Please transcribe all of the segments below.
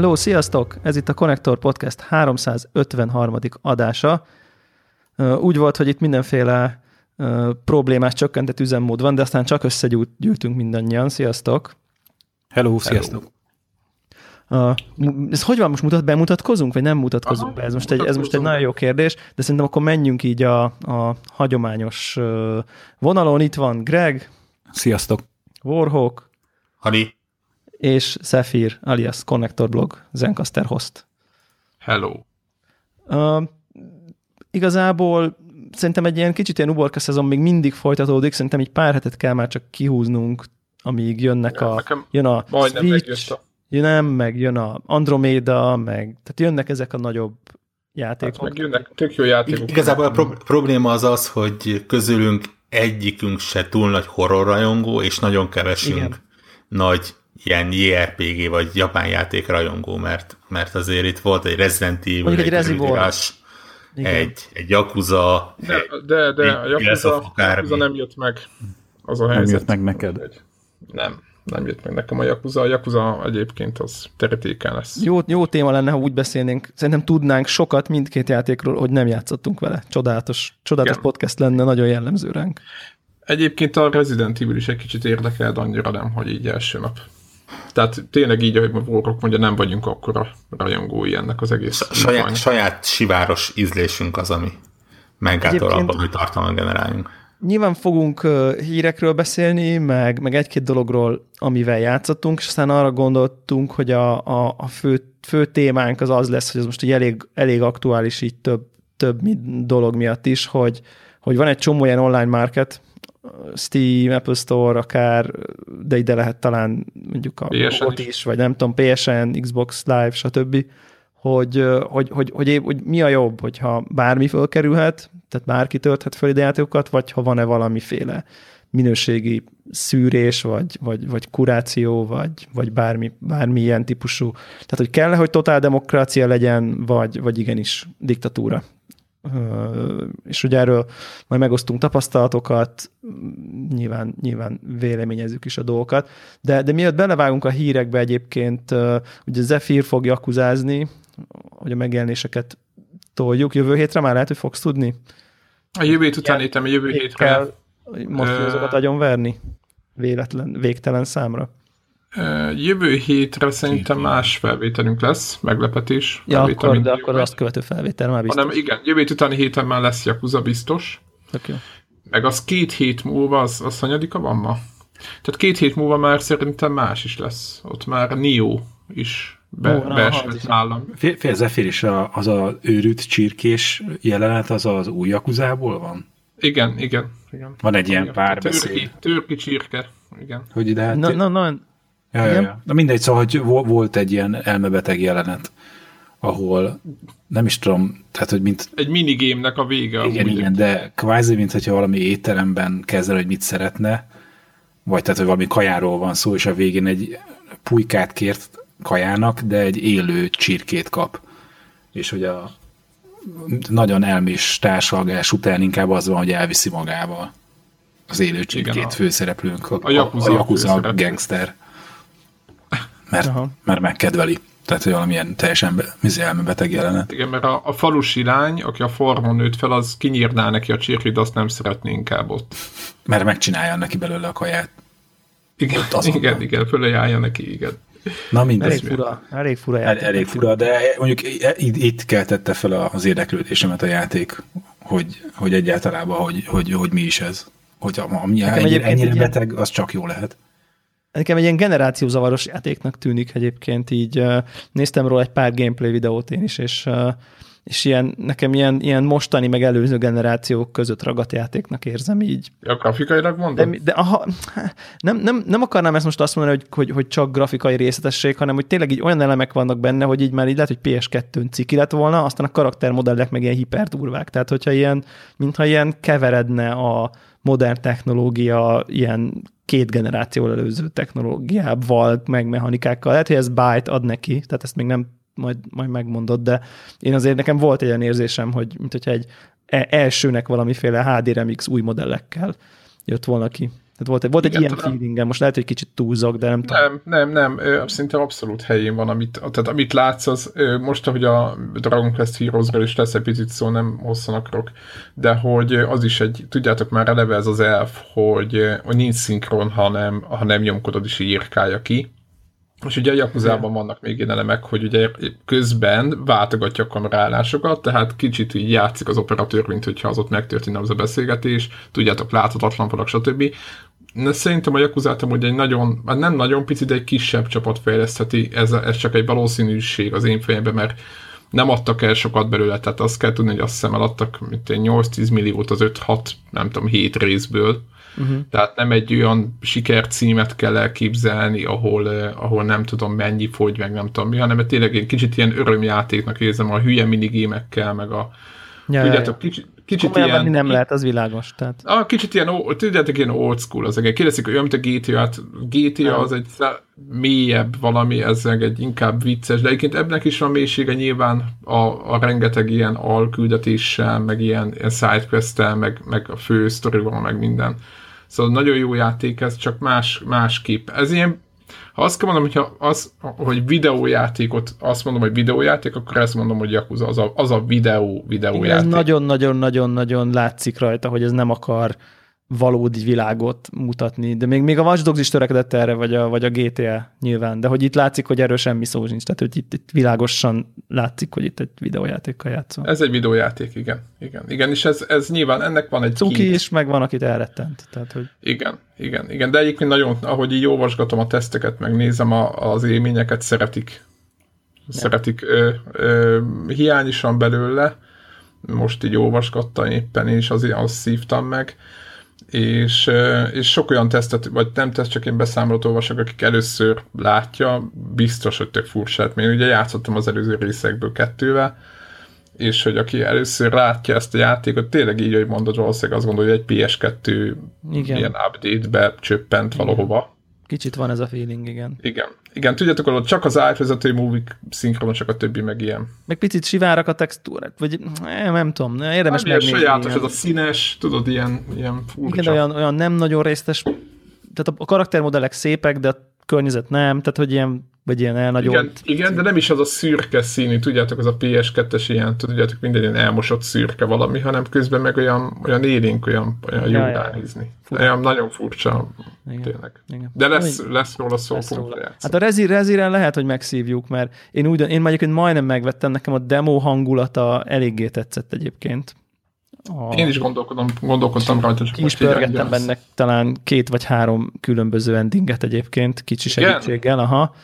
Hello, sziasztok! Ez itt a Connector Podcast 353. adása. Úgy volt, hogy itt mindenféle problémás csökkentett üzemmód van, de aztán csak összegyűltünk mindannyian. Sziasztok! Hello, sziasztok! Uh, ez hogy van, most mutat, bemutatkozunk, vagy nem mutatkozunk Aha, be? Ez most, egy, ez most egy nagyon jó kérdés, de szerintem akkor menjünk így a, a hagyományos vonalon. Itt van Greg. Sziasztok! Warhawk. Hani és Zephyr alias Connector Blog Zencaster host. Hello. Uh, igazából szerintem egy ilyen kicsit ilyen uborka szezon még mindig folytatódik, szerintem egy pár hetet kell már csak kihúznunk, amíg jönnek ja, a, jön a Switch, jön nem, meg jön a Andromeda, meg tehát jönnek ezek a nagyobb játékok. Hát meg jönnek tök jó játékok. Igazából a pro- probléma az az, hogy közülünk egyikünk se túl nagy horrorrajongó, és nagyon kevesünk Igen. nagy ilyen JRPG vagy japán játék rajongó, mert, mert azért itt volt egy Resident Evil, egy, egy Rush, egy, egy Yakuza, de, egy, de, de a Yakuza, Yakuza nem jött meg. Az a helyzet. Nem jött meg neked? Nem, nem jött meg nekem a Yakuza. A Yakuza egyébként az teretéken lesz. Jó, jó téma lenne, ha úgy beszélnénk. Szerintem tudnánk sokat mindkét játékról, hogy nem játszottunk vele. Csodálatos, csodálatos podcast lenne, nagyon jellemző ránk. Egyébként a Resident Evil is egy kicsit érdekel, de annyira nem, hogy így első nap. Tehát tényleg így, ahogy Warrock mondja, nem vagyunk akkora rajongói ennek az egész. Saját, saját siváros ízlésünk az, ami meggátol abban, hogy tartalmat generáljunk. Nyilván fogunk hírekről beszélni, meg, meg egy-két dologról, amivel játszottunk, és aztán arra gondoltunk, hogy a, a, a fő, fő témánk az az lesz, hogy ez most egy elég, elég aktuális így több, több dolog miatt is, hogy, hogy van egy csomó ilyen online market, Steam, Apple Store akár, de ide lehet talán mondjuk a PSN is. is, vagy nem tudom, PSN, Xbox Live, stb., hogy, hogy, hogy, hogy, hogy mi a jobb, hogyha bármi fölkerülhet, tehát bárki tölthet föl ide játékokat, vagy ha van-e valamiféle minőségi szűrés, vagy, vagy, vagy kuráció, vagy, vagy bármi, bármi ilyen típusú. Tehát, hogy kell-e, hogy totál demokrácia legyen, vagy, vagy igenis diktatúra és ugye erről majd megosztunk tapasztalatokat, nyilván, nyilván véleményezzük is a dolgokat, de, de miatt belevágunk a hírekbe egyébként, ugye Zephyr fog jakuzázni, hogy a megjelenéseket toljuk. Jövő hétre már lehet, hogy fogsz tudni? A jövő hét után a jövő hétre. Kell most azokat agyon verni? Véletlen, végtelen számra. Jövő hétre szerintem más felvételünk lesz, meglepetés. Ja, akkor, de akkor azt követő felvétel már biztos. Hanem igen, jövő utáni héten már lesz Yakuza biztos. Okay. Meg az két hét múlva, az, az hanyadika van ma? Tehát két hét múlva már szerintem más is lesz. Ott már Nio is be, Ó, beesett nálam. Fél Zephyr is a, az a őrült csirkés jelenet, az az új Yakuzából van? Igen, igen. igen. Van egy ilyen párbeszéd. Törki, törki csirke, igen. Hogy ide hát... Na, na, na, Ja, ja, ja. Na mindegy, szóval, hogy volt egy ilyen elmebeteg jelenet, ahol nem is tudom, tehát, hogy mint... Egy minigémnek a vége. Igen, igen, de kvázi, mint hogyha valami étteremben kezdel, hogy mit szeretne, vagy tehát, hogy valami kajáról van szó, és a végén egy pulykát kért kajának, de egy élő csirkét kap. És hogy a nagyon elmés társalgás után inkább az van, hogy elviszi magával az élő csirkét igen, főszereplőnk, a, a, a, a Yakuza gangster mert, Aha. mert megkedveli. Tehát, hogy valamilyen teljesen elmebeteg jelenet. Igen, mert a, a falusi lány, aki a formon nőtt fel, az kinyírná neki a csirkit, azt nem szeretné inkább ott. Mert megcsinálja neki belőle a kaját. Igen, igen, igen, igen, fölajánlja neki, igen. Na mindegy. Elég fura, elég fura játék. Elég fura, de mondjuk itt keltette fel az érdeklődésemet a játék, hogy, hogy egyáltalában, hogy, hogy, hogy mi is ez. Hogy ami ennyire, ennyire beteg, az csak jó lehet. Nekem egy ilyen generációzavaros játéknak tűnik egyébként, így néztem róla egy pár gameplay videót én is, és, és ilyen, nekem ilyen, ilyen mostani meg előző generációk között ragadt játéknak érzem így. A grafikailag mondom? De, de aha, nem, nem, nem akarnám ezt most azt mondani, hogy, hogy, hogy csak grafikai részletesség, hanem hogy tényleg így olyan elemek vannak benne, hogy így már így lehet, hogy PS2-n ciki lett volna, aztán a karaktermodellek meg ilyen hiperdurvák. Tehát, hogyha ilyen, mintha ilyen keveredne a modern technológia ilyen két generáció előző technológiával, meg mechanikákkal. Lehet, hogy ez byte ad neki, tehát ezt még nem majd, majd megmondod, de én azért nekem volt egy olyan érzésem, hogy mint hogyha egy e- elsőnek valamiféle HD Remix új modellekkel jött volna ki. Tehát volt, volt egy Igen, ilyen feelingem, most lehet, hogy kicsit túlzok, de nem tudom. Nem, nem, nem, szerintem abszolút helyén van, amit, tehát amit látsz, az most, ahogy a Dragon Quest heroes is lesz egy picit szó, nem hosszan akarok, de hogy az is egy, tudjátok már eleve ez az elf, hogy, hogy nincs szinkron, hanem, ha nem nyomkodod is írkálja ki, és ugye a Jakuzában vannak még ilyen elemek, hogy ugye közben váltogatja a kamerálásokat, tehát kicsit így játszik az operatőr, mint hogyha az ott megtörténne az a beszélgetés, tudjátok, láthatatlan vannak, stb. De szerintem a Jakuzát hogy egy nagyon, hát nem nagyon pici, de egy kisebb csapat fejlesztheti, ez, ez csak egy valószínűség az én fejemben, mert nem adtak el sokat belőle, tehát azt kell tudni, hogy azt hiszem eladtak mint 8-10 milliót az 5-6, nem tudom, 7 részből, Uh-huh. Tehát nem egy olyan sikercímet kell elképzelni, ahol, uh, ahol nem tudom mennyi fogy, meg nem tudom mi, hanem tényleg egy kicsit ilyen örömjátéknak érzem a hülye minigémekkel, meg a ja, tudjátok, ja, ja. kicsit, kicsit ilyen... nem lehet, az világos. Tehát. A, kicsit ilyen, tudjátok, ilyen old school az egész. Kérdezik, hogy olyan, mint a GTA, hát GTA nem. az egy mélyebb valami, ez egy inkább vicces, de egyébként ebben is van mélysége nyilván a, a rengeteg ilyen alküldetéssel, meg ilyen, ilyen sidequest meg, meg a fő sztorival, meg minden. Szóval nagyon jó játék ez, csak más, másképp. Ez ilyen, ha azt kell mondom, hogyha az, hogy videójátékot, azt mondom, hogy videójáték, akkor ezt mondom, hogy Yakuza, az a, az a videó, videójáték. Ez nagyon-nagyon-nagyon-nagyon látszik rajta, hogy ez nem akar valódi világot mutatni, de még, még a Watch Dogs is törekedett erre, vagy a, vagy a GTA nyilván, de hogy itt látszik, hogy erről semmi szó nincs, tehát hogy itt, itt világosan látszik, hogy itt egy videójátékkal játszol. Ez egy videójáték, igen. Igen, igen és ez, ez nyilván, ennek van egy Cuki kint. is, meg van, akit elrettent. Tehát, hogy... Igen, igen, igen, de egyébként nagyon, ahogy így olvasgatom a teszteket, meg nézem a, az élményeket, szeretik. Ja. Szeretik. Ö, ö, hiány is van belőle, most így olvasgattam éppen, és azért azt szívtam meg és, és sok olyan tesztet, vagy nem teszt, csak én beszámolót olvasok, akik először látja, biztos, hogy tök furcsát. Én ugye játszottam az előző részekből kettővel, és hogy aki először látja ezt a játékot, tényleg így, hogy mondod, valószínűleg azt gondolja, hogy egy PS2 Igen. ilyen update-be csöppent Igen. valahova. Kicsit van ez a feeling, igen. Igen. Igen, tudjátok, hogy csak az átvezető múvik szinkronosak, a többi meg ilyen. Meg picit sivárak a textúrák, vagy nem, nem tudom, érdemes nem megnézni. sajátos, ez a színes, tudod, ilyen, ilyen furcsa. Igen, olyan, olyan nem nagyon résztes, tehát a karaktermodellek szépek, de a környezet nem, tehát hogy ilyen vagy ilyen elnagyolt. Igen, igen, de nem is az a szürke színű, tudjátok, az a PS2-es ilyen, tudjátok, minden ilyen elmosott szürke valami, hanem közben meg olyan, olyan élénk, olyan, olyan jó ja, nézni. Olyan nagyon furcsa, igen, tényleg. Igen. De lesz, lesz róla szó, lesz róla. Hát a Rezi, Reziren lehet, hogy megszívjuk, mert én, úgy, én egyébként majdnem megvettem, nekem a demo hangulata eléggé tetszett egyébként. A... Én is gondolkodom, gondolkodtam rajta. Ki is pörgettem benne talán két vagy három különböző endinget egyébként, kicsi segítséggel, aha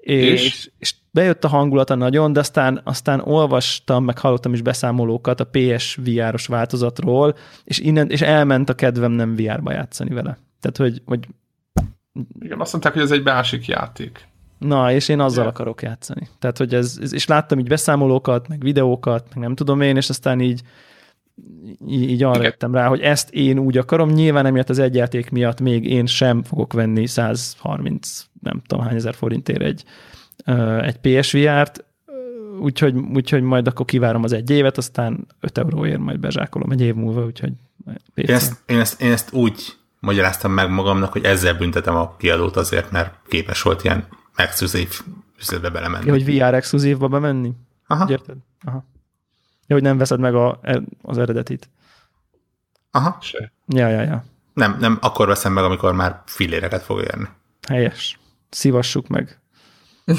és, és, és bejött a hangulata nagyon, de aztán, aztán olvastam, meg hallottam is beszámolókat a PS VR-os változatról, és, innen, és elment a kedvem nem VR-ba játszani vele. Tehát, hogy, hogy igen, azt mondták, hogy ez egy másik játék. Na, és én azzal Igen. akarok játszani. Tehát, hogy ez, és láttam így beszámolókat, meg videókat, meg nem tudom én, és aztán így, így, így arra Igen. jöttem rá, hogy ezt én úgy akarom. Nyilván emiatt az egy játék miatt még én sem fogok venni 130 nem tudom hány ezer forintért egy, egy PSVR-t, úgyhogy, úgyhogy majd akkor kivárom az egy évet, aztán 5 euróért majd bezsákolom egy év múlva, úgyhogy PC. Én ezt, én, ezt, én ezt úgy magyaráztam meg magamnak, hogy ezzel büntetem a kiadót azért, mert képes volt ilyen exkluzív üzletbe belemenni. Ja, hogy VR exkluzívba bemenni? Aha. Érted? Aha. Ja, hogy nem veszed meg a, az eredetit. Aha. Se. Ja, ja, ja. Nem, nem, akkor veszem meg, amikor már filléreket fog érni. Helyes szívassuk meg.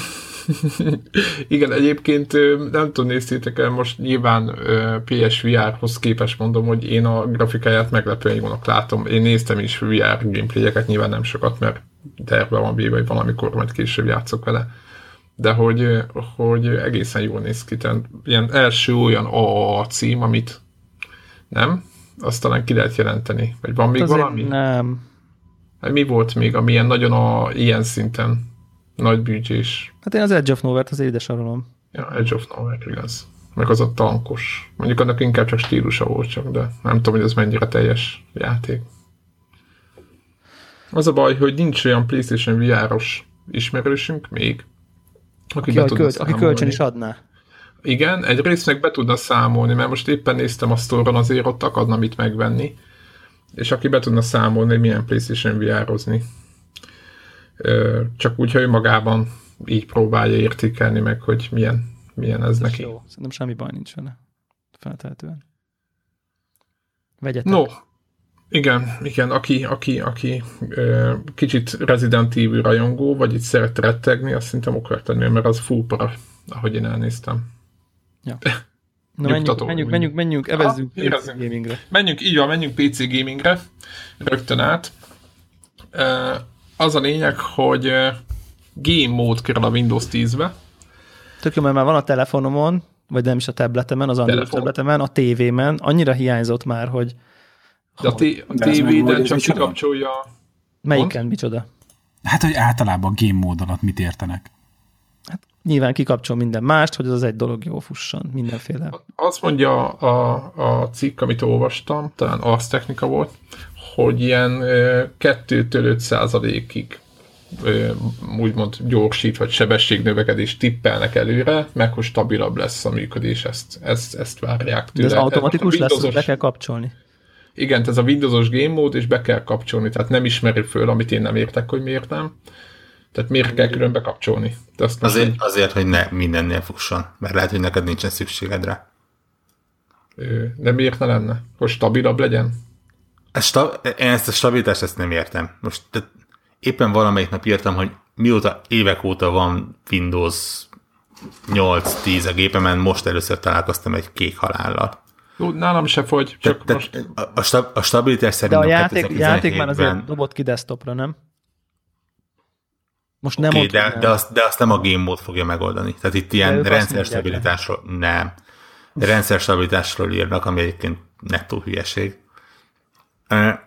Igen, egyébként nem tudom, néztétek el, most nyilván PSVR-hoz képest mondom, hogy én a grafikáját meglepően jónak látom. Én néztem is VR gameplayeket, nyilván nem sokat, mert terve van véve, hogy valamikor majd később játszok vele. De hogy, hogy egészen jól néz ki. Tehát ilyen első olyan a cím, amit nem? Azt talán ki lehet jelenteni. Vagy van még valami? Nem. Hát mi volt még, ami ilyen nagyon a ilyen szinten nagy büdzsés? Hát én az Edge of Nowhere-t az édes arról. Ja, Edge of Nowhere, igaz. Meg az a tankos. Mondjuk annak inkább csak stílusa volt csak, de nem tudom, hogy ez mennyire teljes játék. Az a baj, hogy nincs olyan PlayStation VR-os ismerősünk még, aki, aki, költ, aki kölcsön is adná. Igen, egyrészt meg be tudna számolni, mert most éppen néztem a sztoron, azért ott akadna mit megvenni, és aki be tudna számolni, milyen PlayStation VR-ozni. Csak úgy, hogy magában így próbálja értékelni meg, hogy milyen, milyen ez, ez neki. Jó. Szerintem semmi baj nincs vele. Feltehetően. Vegyetek. No, igen, igen, aki, aki, aki ö, kicsit Resident Evil rajongó, vagy itt szeret rettegni, azt szerintem okvetlenül, mert az full para, ahogy én elnéztem. Ja. Na menjünk, menjünk, menjünk, menjünk, evezzünk ah, PC gamingre. Menjünk, így van, menjünk PC gamingre, rögtön át. Az a lényeg, hogy game mód kerül a Windows 10-be. Tök jó, mert már van a telefonomon, vagy nem is a tabletemen, az Android Telefon. tabletemen, a tévémen, annyira hiányzott már, hogy... De a, a tévéden csak kikapcsolja... Melyiken, mond? micsoda? Hát, hogy általában game mód alatt mit értenek? Hát nyilván kikapcsol minden mást, hogy az az egy dolog jó fusson, mindenféle. Azt mondja a, a cikk, amit olvastam, talán az technika volt, hogy ilyen 2-5 százalékig úgymond gyorsít, vagy sebességnövekedés tippelnek előre, meg hogy stabilabb lesz a működés, ezt, ezt, ezt várják tőle. De ez automatikus ez lesz, hogy be kell kapcsolni? Igen, ez a Windowsos game mód, és be kell kapcsolni, tehát nem ismeri föl, amit én nem értek, hogy miért nem. Tehát miért kell külön bekapcsolni? De azt azért, nem... azért, hogy ne mindennél fusson, mert lehet, hogy neked nincsen szükséged rá. De miért ne lenne? Hogy stabilabb legyen? Ez sta- én ezt a stabilitást ezt nem értem. Most tehát éppen valamelyik nap írtam, hogy mióta évek óta van Windows 8-10 a gépemen, most először találkoztam egy kék halállal. Nálam se fogy, csak te, most... A, a, stab, a stabilitás szerintem De a játék, játék már azért dobott ki desktopra, nem? Most nem okay, de, de, azt, de azt nem a game mód fogja megoldani. Tehát itt ilyen rendszer stabilitásról, nem. Rendszer stabilitásról írnak, ami egyébként nettó hülyeség.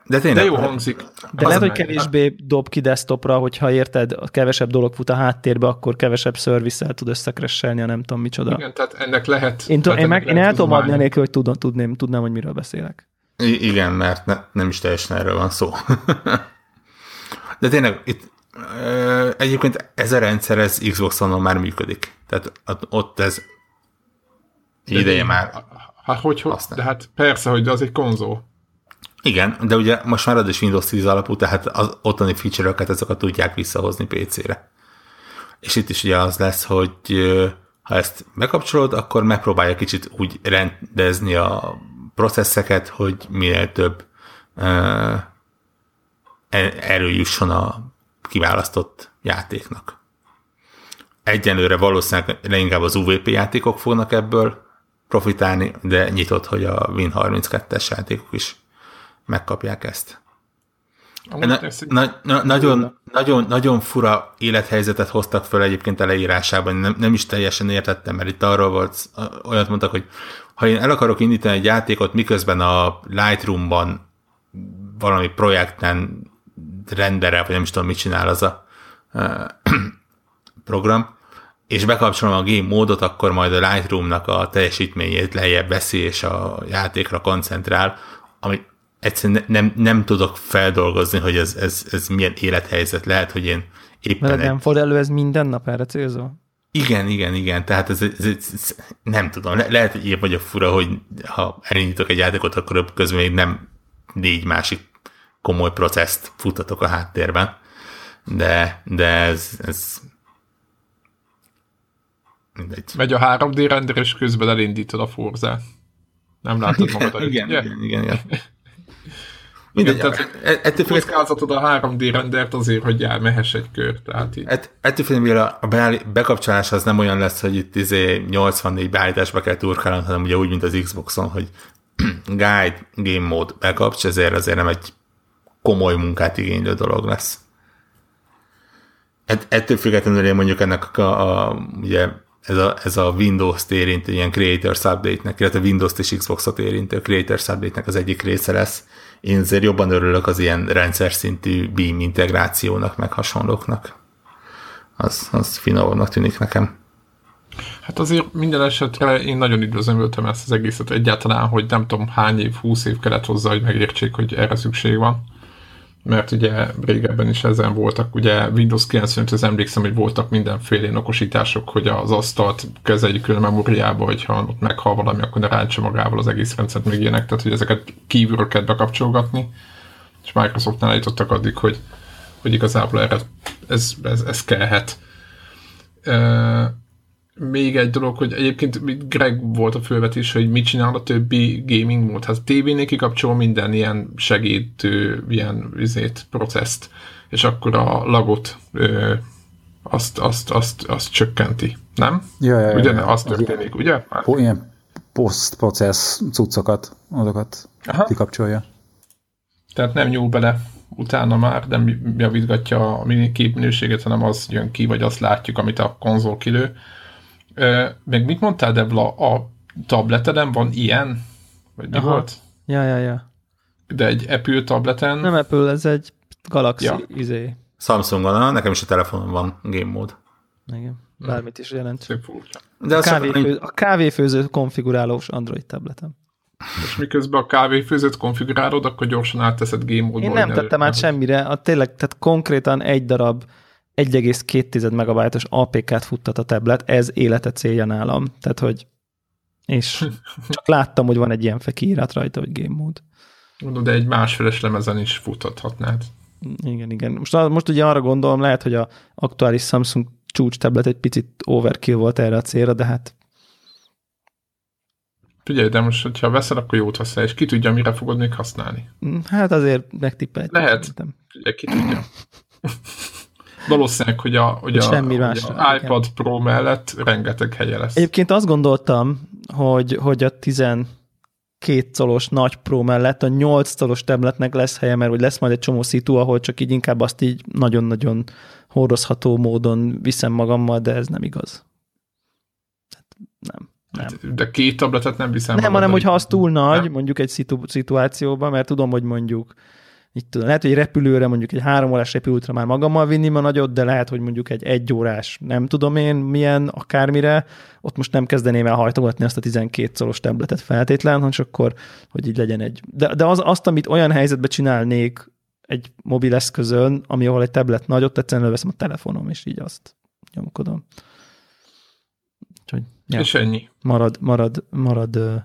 De tényleg. De jó hangzik. De lehet, hogy kevésbé dob ki desktopra, hogyha érted, a kevesebb dolog fut a háttérbe, akkor kevesebb szervisszel tud összekresselni, a nem tudom micsoda. Igen, tehát ennek lehet... Én, tehát én, meg, én el tudom adni anélkül, hogy tudom, tudném, tudnám, hogy miről beszélek. I- igen, mert ne, nem is teljesen erről van szó. De tényleg, itt egyébként ez a rendszer, ez Xbox-on már működik. Tehát ott ez ideje már. Hát hogy, hogy de hát persze, hogy az egy konzol. Igen, de ugye most már az is Windows 10 alapú, tehát az ottani feature-öket azokat tudják visszahozni PC-re. És itt is ugye az lesz, hogy ha ezt bekapcsolod, akkor megpróbálja kicsit úgy rendezni a processzeket, hogy minél több uh, erő jusson a kiválasztott játéknak. Egyenlőre valószínűleg leginkább az UVP játékok fognak ebből profitálni, de nyitott, hogy a Win32-es játékok is megkapják ezt. Na, na, na, nagyon, nagyon, nagyon fura élethelyzetet hoztak föl egyébként leírásában, nem, nem is teljesen értettem, mert itt arról volt, olyat mondtak, hogy ha én el akarok indítani egy játékot, miközben a Lightroom-ban valami projekten renderel, vagy nem is tudom, mit csinál az a program, és bekapcsolom a game módot, akkor majd a Lightroom-nak a teljesítményét lejjebb veszi, és a játékra koncentrál, ami egyszerűen nem, nem tudok feldolgozni, hogy ez, ez, ez milyen élethelyzet lehet, hogy én éppen... Mert nem fordul elő ez minden nap erre célzó? Igen, igen, igen, tehát ez, ez, ez, ez nem tudom, Le, lehet, hogy ilyen vagyok fura, hogy ha elindítok egy játékot, akkor közben még nem négy másik komoly processzt futtatok a háttérben, de, de ez, ez mindegy. Megy a 3D render, és közben elindítod a forzát. Nem látod magad igen, igen, igen, igen, igen. Mindegy, Igen, tehát e- ettől kockázatod a 3D rendert azért, hogy elmehess egy kör. Tehát így. Et, ettől félni, a bekapcsolás az nem olyan lesz, hogy itt izé 84 beállításba kell turkálnod, hanem ugye úgy, mint az Xboxon, hogy guide, game mode bekapcs, ezért azért nem egy komoly munkát igénylő dolog lesz. Et, ettől függetlenül én mondjuk ennek a, a ugye ez a, ez a Windows-t érintő ilyen Creators Update-nek, illetve Windows-t és Xbox-ot érintő Creators Update-nek az egyik része lesz. Én azért jobban örülök az ilyen rendszer szintű Beam integrációnak, meg hasonlóknak. Az, az finomabbnak tűnik nekem. Hát azért minden esetre én nagyon üdvözlöm ezt az egészet egyáltalán, hogy nem tudom hány év, húsz év kellett hozzá, hogy megértsék, hogy erre szükség van. Mert ugye régebben is ezen voltak, ugye Windows 95 az emlékszem, hogy voltak mindenféle okosítások, hogy az asztalt kezeljük külön memóriába, hogyha ott meghal valami, akkor ne ráncsa magával az egész rendszert még ilyenek, tehát hogy ezeket kívülről kell bekapcsolgatni, és Microsoftnál eljutottak addig, hogy, hogy igazából erre ez, ez, ez kellhet. Még egy dolog, hogy egyébként Greg volt a fölvetés, hogy mit csinál a többi gaming mód. Hát tévénél kikapcsol minden ilyen segítő, ilyen vizét, processzt, és akkor a lagot ö, azt, azt, azt, azt csökkenti, nem? Ja, ja, ugye, ja, az történik, ugye? Hát. Ilyen post-process cuccokat, azokat Aha. kikapcsolja. Tehát nem nyúl bele utána már, nem javítgatja a képminőséget, hanem az jön ki, vagy azt látjuk, amit a konzol kilő meg mit mondtál, Debla, a tableteden van ilyen? Vagy mi Aha. volt? Ja, ja, ja. De egy Apple tableten? Nem Apple, ez egy Galaxy ja. izé. Samsungon, nekem is a telefonon van game mód. Igen, bármit is jelent. Szép furcsa. De a, kávéfő, a kávéfőző konfigurálós Android tabletem. És miközben a kávéfőzőt konfigurálod, akkor gyorsan átteszed game módba. Én nem tettem át semmire, a tényleg, tehát konkrétan egy darab 1,2 megabájtos APK-t futtat a tablet, ez élete célja nálam. Tehát, hogy és csak láttam, hogy van egy ilyen fekiírat rajta, hogy game mode. De egy másfeles lemezen is futtathatnád. Igen, igen. Most, most ugye arra gondolom, lehet, hogy a aktuális Samsung csúcs tablet egy picit overkill volt erre a célra, de hát Figyelj, de most, hogyha veszel, akkor jót használ, és ki tudja, mire fogod még használni. Hát azért megtippeltem. Lehet. Figyelj, ki tudja. valószínűleg, hogy a, hogy a, Semmi hogy a iPad Pro mellett rengeteg helye lesz. Egyébként azt gondoltam, hogy, hogy a 12 colos nagy Pro mellett a 8 colos tabletnek lesz helye, mert hogy lesz majd egy csomó szitu, ahol csak így inkább azt így nagyon-nagyon hordozható módon viszem magammal, de ez nem igaz. Nem. Nem. Hát, de két tabletet nem viszem. Nem, hanem hogyha az túl nagy, nem? mondjuk egy szitu, szituációban, mert tudom, hogy mondjuk így tudom, lehet, hogy repülőre mondjuk egy három órás repülőtre már magammal vinni a nagyot, de lehet, hogy mondjuk egy egy órás, nem tudom én milyen, akármire, ott most nem kezdeném el hajtogatni azt a 12 szoros tabletet feltétlen, hogy akkor, hogy így legyen egy. De, de az, azt, amit olyan helyzetben csinálnék egy mobileszközön, ami ahol egy tablet nagy, ott egyszerűen veszem a telefonom, és így azt nyomkodom. Úgyhogy, ja, és ennyi. Marad, marad, marad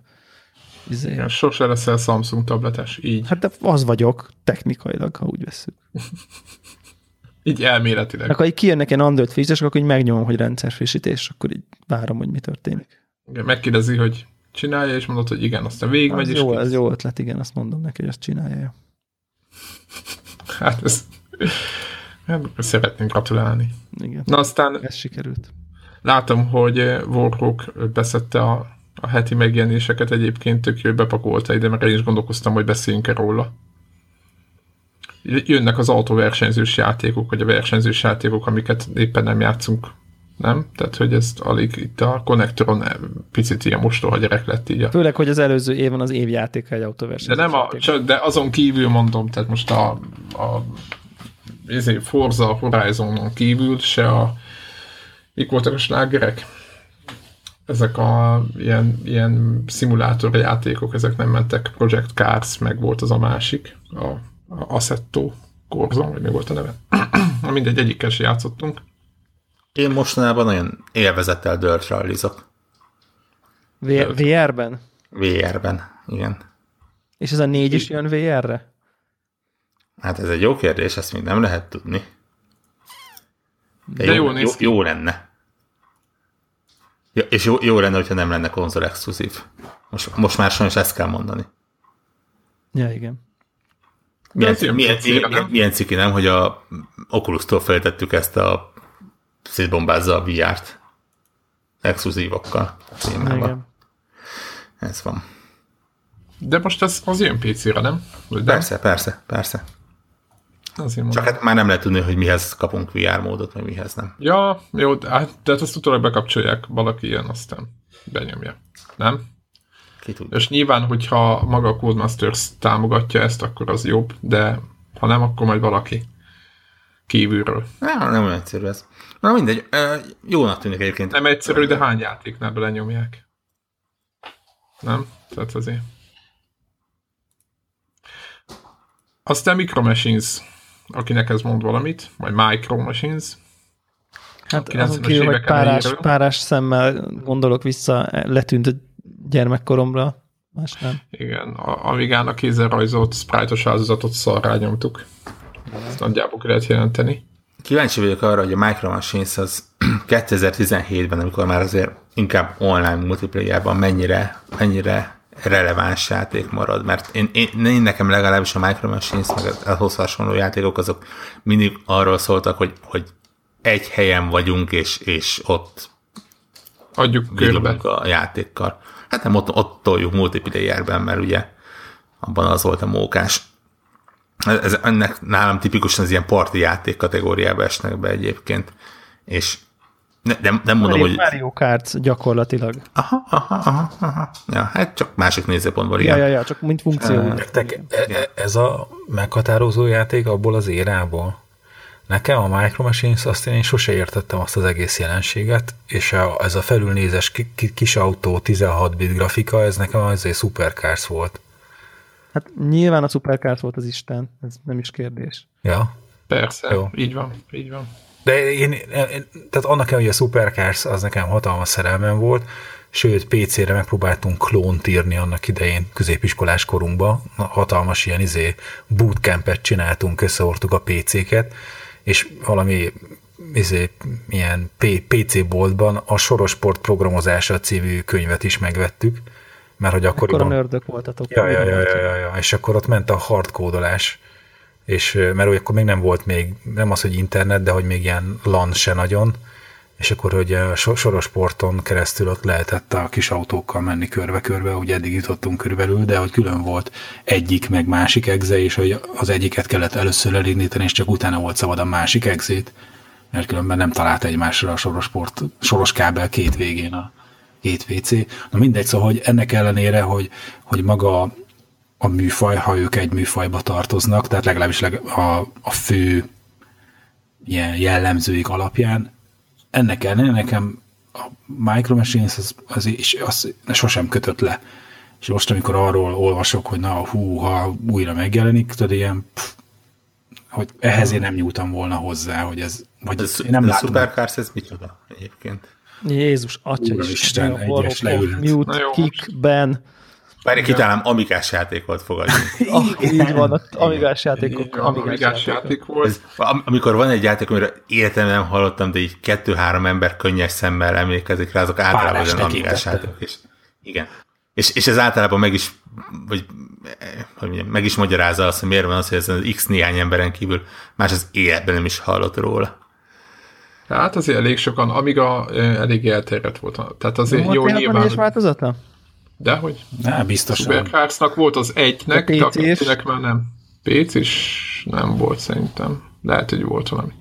Izé. Igen, sose leszel Samsung tabletes, így. Hát de az vagyok, technikailag, ha úgy veszük. így elméletileg. Akkor így kijönnek ilyen Android frissítések, akkor így megnyomom, hogy rendszer frissítés, akkor így várom, hogy mi történik. Igen, megkérdezi, hogy csinálja, és mondod, hogy igen, aztán végigmegy. Az jó, ez jó ötlet, igen, azt mondom neki, hogy azt csinálja. hát ez... Hát, szeretnénk gratulálni. Igen. Na aztán... Ez sikerült. Látom, hogy Warhawk beszette a a heti megjelenéseket egyébként tök jó, bepakolta ide, mert én is gondolkoztam, hogy beszéljünk-e róla. Jönnek az autóversenyzős játékok, vagy a versenyzős játékok, amiket éppen nem játszunk. Nem? Tehát, hogy ezt alig itt a konnektoron picit ilyen mostoha gyerek lett így. A... Főleg, hogy az előző évben az évjátéka egy autóversenyzős De nem a, csak, de azon kívül mondom, tehát most a, a ezért Forza Horizonon kívül se a mik voltak a slágerek? Ezek a ilyen, ilyen szimulátor játékok, ezek nem mentek, Project Cars, meg volt az a másik, a, a Assetto Corsa, vagy mi volt a neve. Mindegy, egyikkel se játszottunk. Én mostanában nagyon élvezettel Dirt rallizok. VR-ben? VR-ben, igen. És ez a négy is jön VR-re? Hát ez egy jó kérdés, ezt még nem lehet tudni. De, De jó, jó, jó, jó lenne. Ja, és jó, jó lenne, hogyha nem lenne konzol exkluzív. Most, most már sajnos ezt kell mondani. Ja, igen. Milyen, milyen, milyen, milyen ciki nem, hogy a Oculus-tól feltettük ezt a szétbombázza a VR-t exkluzívokkal. Igen. Ez van. De most ez az jön PC-re, nem? Vagy persze, persze, persze. Azért Csak hát már nem lehet tudni, hogy mihez kapunk VR módot, vagy mihez nem. Ja, jó, hát, de hát ezt utólag bekapcsolják, valaki ilyen, aztán benyomja. Nem? Ki tudja. És nyilván, hogyha maga a Codemasters támogatja ezt, akkor az jobb, de ha nem, akkor majd valaki kívülről. Nem, nem olyan egyszerű ez. Na mindegy, jónak tűnik egyébként. Nem egyszerű, de hány játéknál belenyomják? Nem? Tehát azért. Aztán Micro Machines, akinek ez mond valamit, vagy Micro Machines. Hát azon kívül, hogy párás, párás szemmel gondolok vissza, letűnt a gyermekkoromra, más nem. Igen, a Amigának kézzel rajzolt sprite-os áldozatot szarrá nyomtuk. Ezt nagyjából lehet jelenteni. Kíváncsi vagyok arra, hogy a Micro Machines az 2017-ben, amikor már azért inkább online multiplayerban mennyire, mennyire releváns játék marad, mert én, én, én nekem legalábbis a Micro Machines, meg ahhoz hasonló játékok, azok mindig arról szóltak, hogy, hogy egy helyen vagyunk, és, és ott adjuk körbe a játékkal. Hát nem, ott, ott toljuk multiplayerben, mert ugye abban az volt a mókás. Ez, ennek nálam tipikusan az ilyen parti játék kategóriába esnek be egyébként. És ne, nem, nem mondom, hogy... Mario Kart gyakorlatilag. Aha, aha, aha, aha. Ja, hát csak másik nézőpontból, igen. Ja, ja, ja, csak mint funkció. Uh, ez a meghatározó játék abból az érából? Nekem a Micro Machines azt én, én sose értettem azt az egész jelenséget, és a, ez a felülnézes kis autó 16 bit grafika, ez nekem azért Supercars volt. Hát nyilván a Supercars volt az Isten, ez nem is kérdés. Ja. Persze, Jó. így van, így van. De én, én tehát annak hogy a Supercars az nekem hatalmas szerelmem volt, sőt PC-re megpróbáltunk klónt írni annak idején középiskolás korunkba, hatalmas ilyen izé bootcampet csináltunk, összehortuk a PC-ket, és valami izé, ilyen PC boltban a Sorosport programozása című könyvet is megvettük, mert hogy akkoriban... Akkor a nördök voltatok. Ja, ja, ja, ja, ja, ja, és akkor ott ment a hardkódolás, és mert akkor még nem volt még, nem az, hogy internet, de hogy még ilyen LAN se nagyon, és akkor, hogy a sorosporton keresztül ott lehetett a kis autókkal menni körbe-körbe, úgy eddig jutottunk körülbelül, de hogy külön volt egyik meg másik egze, és hogy az egyiket kellett először elindítani, és csak utána volt szabad a másik egzét, mert különben nem talált egymásra a sorosport, soros kábel két végén a két WC. Na mindegy, szóval, hogy ennek ellenére, hogy, hogy maga a műfaj, ha ők egy műfajba tartoznak, tehát legalábbis a, a fő ilyen jellemzőik alapján, ennek ellenére nekem a Micro Machines az, az, is, az sosem kötött le. És most, amikor arról olvasok, hogy na, hú, ha újra megjelenik, tudod, ilyen, pff, hogy ehhez én nem nyújtam volna hozzá, hogy ez, vagy ez, én nem látom. A Supercars, ez micsoda egyébként? Jézus, atya is. Isten, egyes leület. Mute, kick, ben. Bár kitalálom, amikás játék volt, fogadjunk. ah, így van, amikás játékok. Amikás, amikás játék volt. Ez, amikor van egy játék, amire életemben nem hallottam, de így kettő-három ember könnyes szemmel emlékezik rá, azok általában az amikás játék. És, igen. És, és ez általában meg is, vagy, hogy mondjam, meg is magyarázza azt, hogy miért van az, hogy ez az X néhány emberen kívül más az életben nem is hallott róla. Hát azért elég sokan, amíg a, elég elterjedt volt. Tehát azért jó, jó nyilván... Hogy... változata? Dehogy? Nem, biztosan. Supercardsnak volt az egynek, a kettőnek már nem. PC is nem volt szerintem. Lehet, hogy volt valami.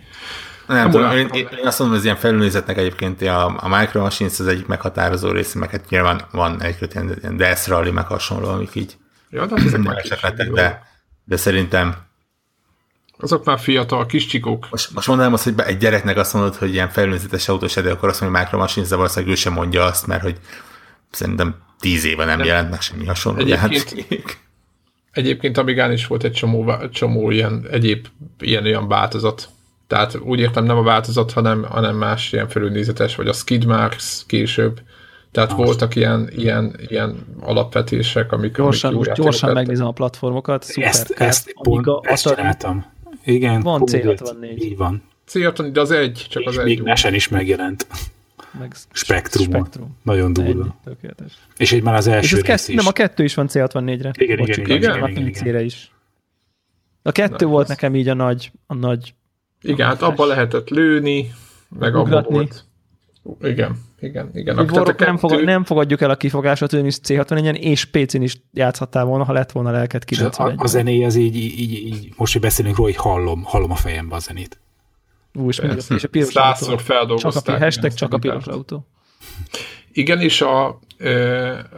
Nem, nem tudom, én, én, azt mondom, hogy ez ilyen felülnézetnek egyébként a, a Micro Machines az egyik meghatározó része, meg hát nyilván van egy ilyen, ilyen Death Rally, meg hasonló, amik így ja, de, ezek már lettek, de, de szerintem azok már fiatal, kis csikók. Most, most mondanám azt, hogy egy gyereknek azt mondod, hogy ilyen felülnézetes autós de akkor azt mondja, hogy Micro Machines, de valószínűleg ő sem mondja azt, mert hogy szerintem tíz éve nem, nem. jelent meg semmi hasonló egyébként, Egyébként Amigán is volt egy csomó, csomó ilyen egyéb ilyen olyan változat. Tehát úgy értem nem a változat, hanem, hanem más ilyen felülnézetes, vagy a Skid Marks később. Tehát Most. voltak ilyen, ilyen, ilyen alapvetések, amik... Gyorsan, amik gyorsan megnézem a platformokat. Szuper, ezt, ezt, Amiga, pont, ezt csináltam. Igen, van C64. Így van. C64, de az egy, csak és az még egy. Még is megjelent meg Spektrum. Spektrum. Nagyon durva. Ennyi, tökéletes. És egy már az első és rész is. Nem, a kettő is van C64-re. Igen, igen, igen, igen, igen, igen, igen. is. A kettő Na, volt az... nekem így a nagy, a nagy igen, hát abba lehetett lőni, meg abba volt. Igen, igen, igen. Akkor kettő... nem, fogad, nem fogadjuk el a kifogásot, hogy is C64-en és PC-n is játszhattál volna, ha lett volna lelket 91 A, a zené az így, így, így, most, hogy beszélünk róla, hogy hallom, hallom a fejembe a zenét. Ú, és, és a piros autó. feldolgozták. Csak a, hashtag csak a piros autó. Igen, és a,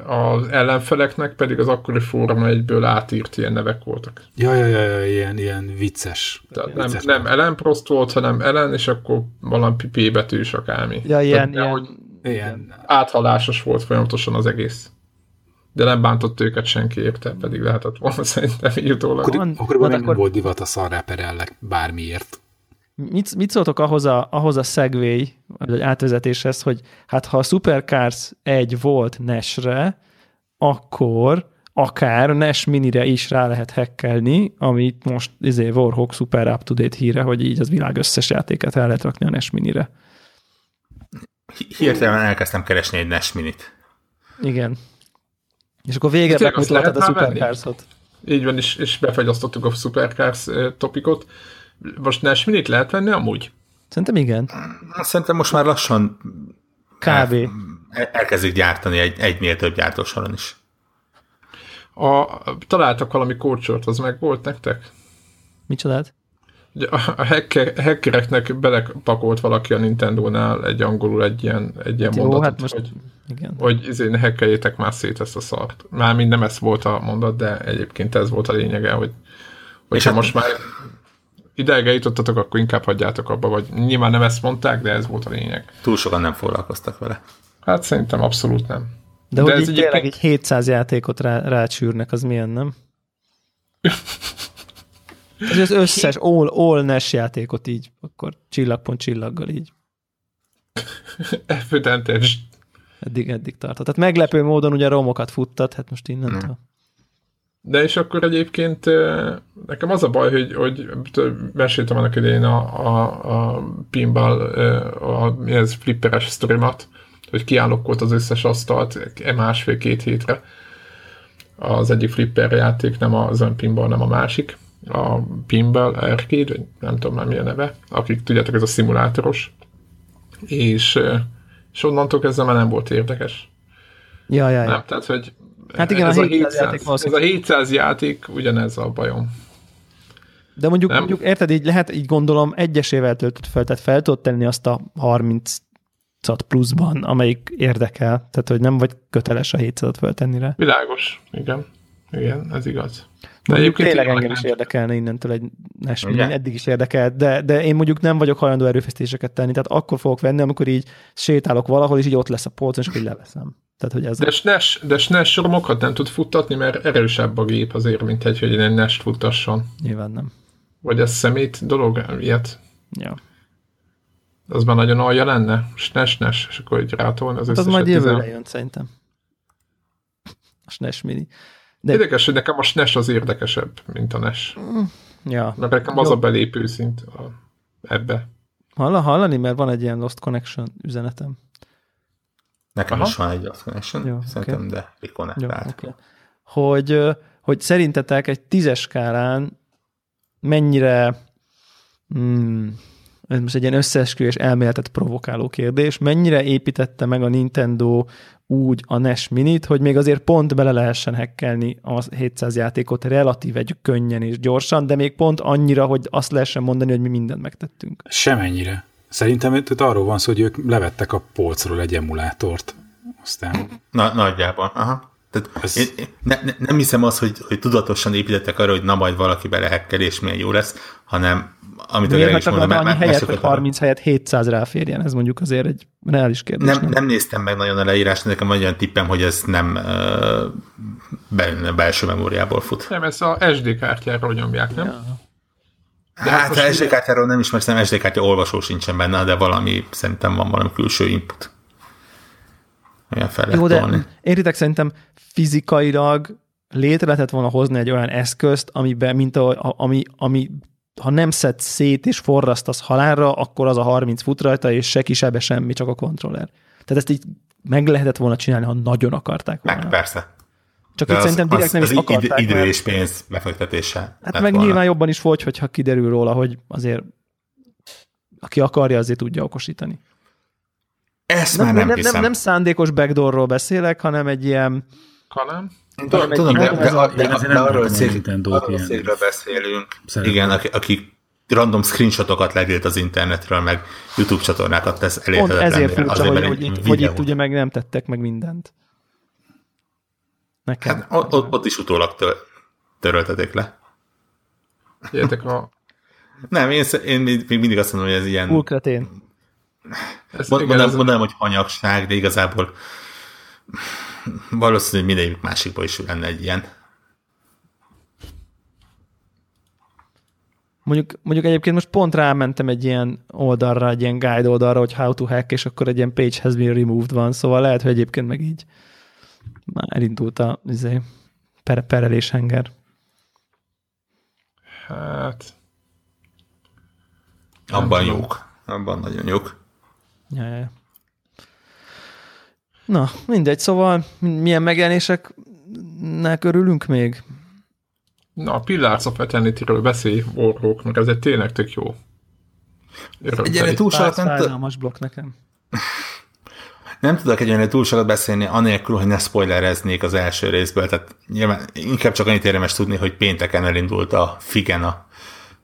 az ellenfeleknek pedig az akkori Forma 1-ből átírt ilyen nevek voltak. Ja, ja, ja, ja ilyen, ilyen vicces. Tehát nem, vicces nem Ellen Prost volt, hanem Ellen, és akkor valami P betűs akármi. Ja, ilyen, Tehát, ilyen, ilyen áthalásos volt folyamatosan az egész. De nem bántott őket senki érte, pedig lehetett volna szerintem így utólag. Akkor, akkoriban még akkor- nem volt divat a szarrá perellek bármiért. Mit, mit szóltok ahhoz a, ahhoz a segway, vagy átvezetéshez, hogy hát ha a Supercars 1 volt NES-re, akkor akár NES minire is rá lehet hackelni, amit most izé Warhawk Super Up to Date híre, hogy így az világ összes játékát el lehet rakni a NES minire. Hi- Hirtelen elkezdtem keresni egy NES minit. Igen. És akkor végre azt megmutatod a már venni? Supercars-ot. Így van, és, és befagyasztottuk a Supercars eh, topikot. Most Minit lehet venni amúgy? Szerintem igen. Szerintem most már lassan Kb. el- elkezdik gyártani egy, egynél több gyártósoron is. A, találtak valami kócsort, az meg volt nektek? Micsodát? A hacker, hackereknek belepakolt valaki a Nintendo-nál egy angolul egy ilyen, egy ilyen Jó, mondatot, hát most hogy, igen. hogy izé, ne hackeljétek már szét ezt a szart. Már mind nem ez volt a mondat, de egyébként ez volt a lényege, hogy hogyha hát- most már ideig eljutottatok, akkor inkább hagyjátok abba, vagy nyilván nem ezt mondták, de ez volt a lényeg. Túl sokan nem foglalkoztak vele. Hát szerintem abszolút nem. De, De hogy ez így tényleg egy 700 játékot rá, rácsűrnek, az milyen, nem? Ez az összes all, all NES játékot így, akkor csillagpont csillaggal így. Főtentes. Eddig, eddig tartott. Tehát meglepő módon ugye romokat futtat, hát most innentől. De és akkor egyébként nekem az a baj, hogy, hogy meséltem annak idején a, a, a pinball, a, mi ez, flipperes sztorimat, hogy kiállokkolt az összes asztalt e másfél-két hétre. Az egyik flipper játék, nem az ön pinball, nem a másik. A pinball arcade, vagy nem tudom már mi a neve, akik tudjátok, ez a szimulátoros. És, és onnantól kezdve már nem volt érdekes. Ja, ja, ja. Nem, tehát, hogy Hát igen, ez a a 700 700, játék ez a 700 játék, ugyanez a bajom. De mondjuk, Nem. mondjuk, érted, így lehet, így gondolom, egyesével töltött fel, tehát fel tudod tenni azt a 30 pluszban, amelyik érdekel, tehát hogy nem vagy köteles a 700-at feltenni rá. Világos, igen. Igen, ez igaz. De mondjuk tényleg engem is érdekelne innentől egy NES eddig is érdekelt, de, de én mondjuk nem vagyok hajlandó erőfeszítéseket tenni, tehát akkor fogok venni, amikor így sétálok valahol, és így ott lesz a polcon, és akkor így leveszem. Tehát, hogy ez... De SNES, de SNES romokat nem tud futtatni, mert erősebb a gép azért, mint egy, hogy egy NES futtasson. Nyilván nem. Vagy ez szemét dolog, ilyet? Ja. Az már nagyon alja lenne? SNES, NES, és akkor így rátolni az Hát az majd jövőre tizen- jön, szerintem. A SNES Mini. De, Érdekes, hogy nekem a SNES az érdekesebb, mint a NES. ja. Mert nekem az Jó. a belépő szint a, ebbe. Hall, hallani, mert van egy ilyen Lost Connection üzenetem. Nekem Aha. is van egy Lost Connection, Jó, szerintem, oké. de Jó, reconnectált. okay. hogy, hogy szerintetek egy tízes skálán mennyire hmm, ez most egy ilyen összeesküvés elméletet provokáló kérdés, mennyire építette meg a Nintendo úgy a NES Minit, hogy még azért pont bele lehessen hekkelni a 700 játékot relatív egy könnyen és gyorsan, de még pont annyira, hogy azt lehessen mondani, hogy mi mindent megtettünk. Semennyire. Szerintem itt arról van szó, hogy ők levettek a polcról egy emulátort. Aztán Na, nagyjából. Aha. Tehát Ez- én, ne, ne, nem hiszem az, hogy, hogy tudatosan építettek arra, hogy na majd valaki belehekkel, és milyen jó lesz, hanem amit a Miért is hagytak mondta, annyi helyet, hogy megszokott arra. 30 helyet 700 ráférjen? Ez mondjuk azért egy reális kérdés. nem, nem néztem meg nagyon a leírást, nekem van egy olyan tippem, hogy ez nem uh, bel, belső memóriából fut. Nem, ezt a SD kártyáról nyomják, nem? Ja. De hát most a ugye- SD kártyáról nem is, mert szerintem SD kártya olvasó sincsen benne, de valami, szerintem van valami külső input. Olyan fel Jó, de tolni. értitek, szerintem fizikailag létre lehetett volna hozni egy olyan eszközt, amiben, mint a, ami, ami ha nem szed szét és forrasztasz halálra, akkor az a 30 fut rajta, és se kisebe semmi, csak a kontroller. Tehát ezt így meg lehetett volna csinálni, ha nagyon akarták volna. Meg persze. Csak De itt az, szerintem direkt az, nem az is id- akarták. idő mert- és pénz befektetése. Hát meg volna. nyilván jobban is fogy, hogyha kiderül róla, hogy azért aki akarja, azért tudja okosítani. Ezt Nem, már nem, nem, nem, hiszem. nem, nem szándékos backdoorról beszélek, hanem egy ilyen, Hanem? Tudom, tudom, de, de, de, de, de nem arról a a a cégről beszélünk, szereplő. igen, aki, aki random screenshotokat legélt az internetről, meg YouTube csatornákat tesz pont elérhetetlenné. ezért furcsa, Azért, hogy, hogy, hogy itt ugye meg nem tettek meg mindent. Nekem. Hát ott, ott, ott is utólag tör, törölteték le. Értek a... Nem, én, én még mindig azt mondom, hogy ez ilyen... Ulkretén. Mondanám, ez, mondanám, hogy hanyagság, de igazából valószínűleg mindegyik másikban is lenne egy ilyen. Mondjuk, mondjuk egyébként most pont rámentem egy ilyen oldalra, egy ilyen guide oldalra, hogy how to hack, és akkor egy ilyen page has been removed van, szóval lehet, hogy egyébként meg így már elindult a izé, per, perelés henger. Hát... Abban jók. Abban nagyon jók. Ja, ja, ja. Na, mindegy, szóval milyen megjelenéseknek örülünk még? Na, a Pillars of Eternity-ről beszélj, Warhawk, mert ez egy tényleg tök jó. Egyébként túl sokat nem blokk nekem. Nem tudok egyébként túl sokat beszélni, anélkül, hogy ne spoilereznék az első részből, tehát nyilván inkább csak annyit érdemes tudni, hogy pénteken elindult a Figen a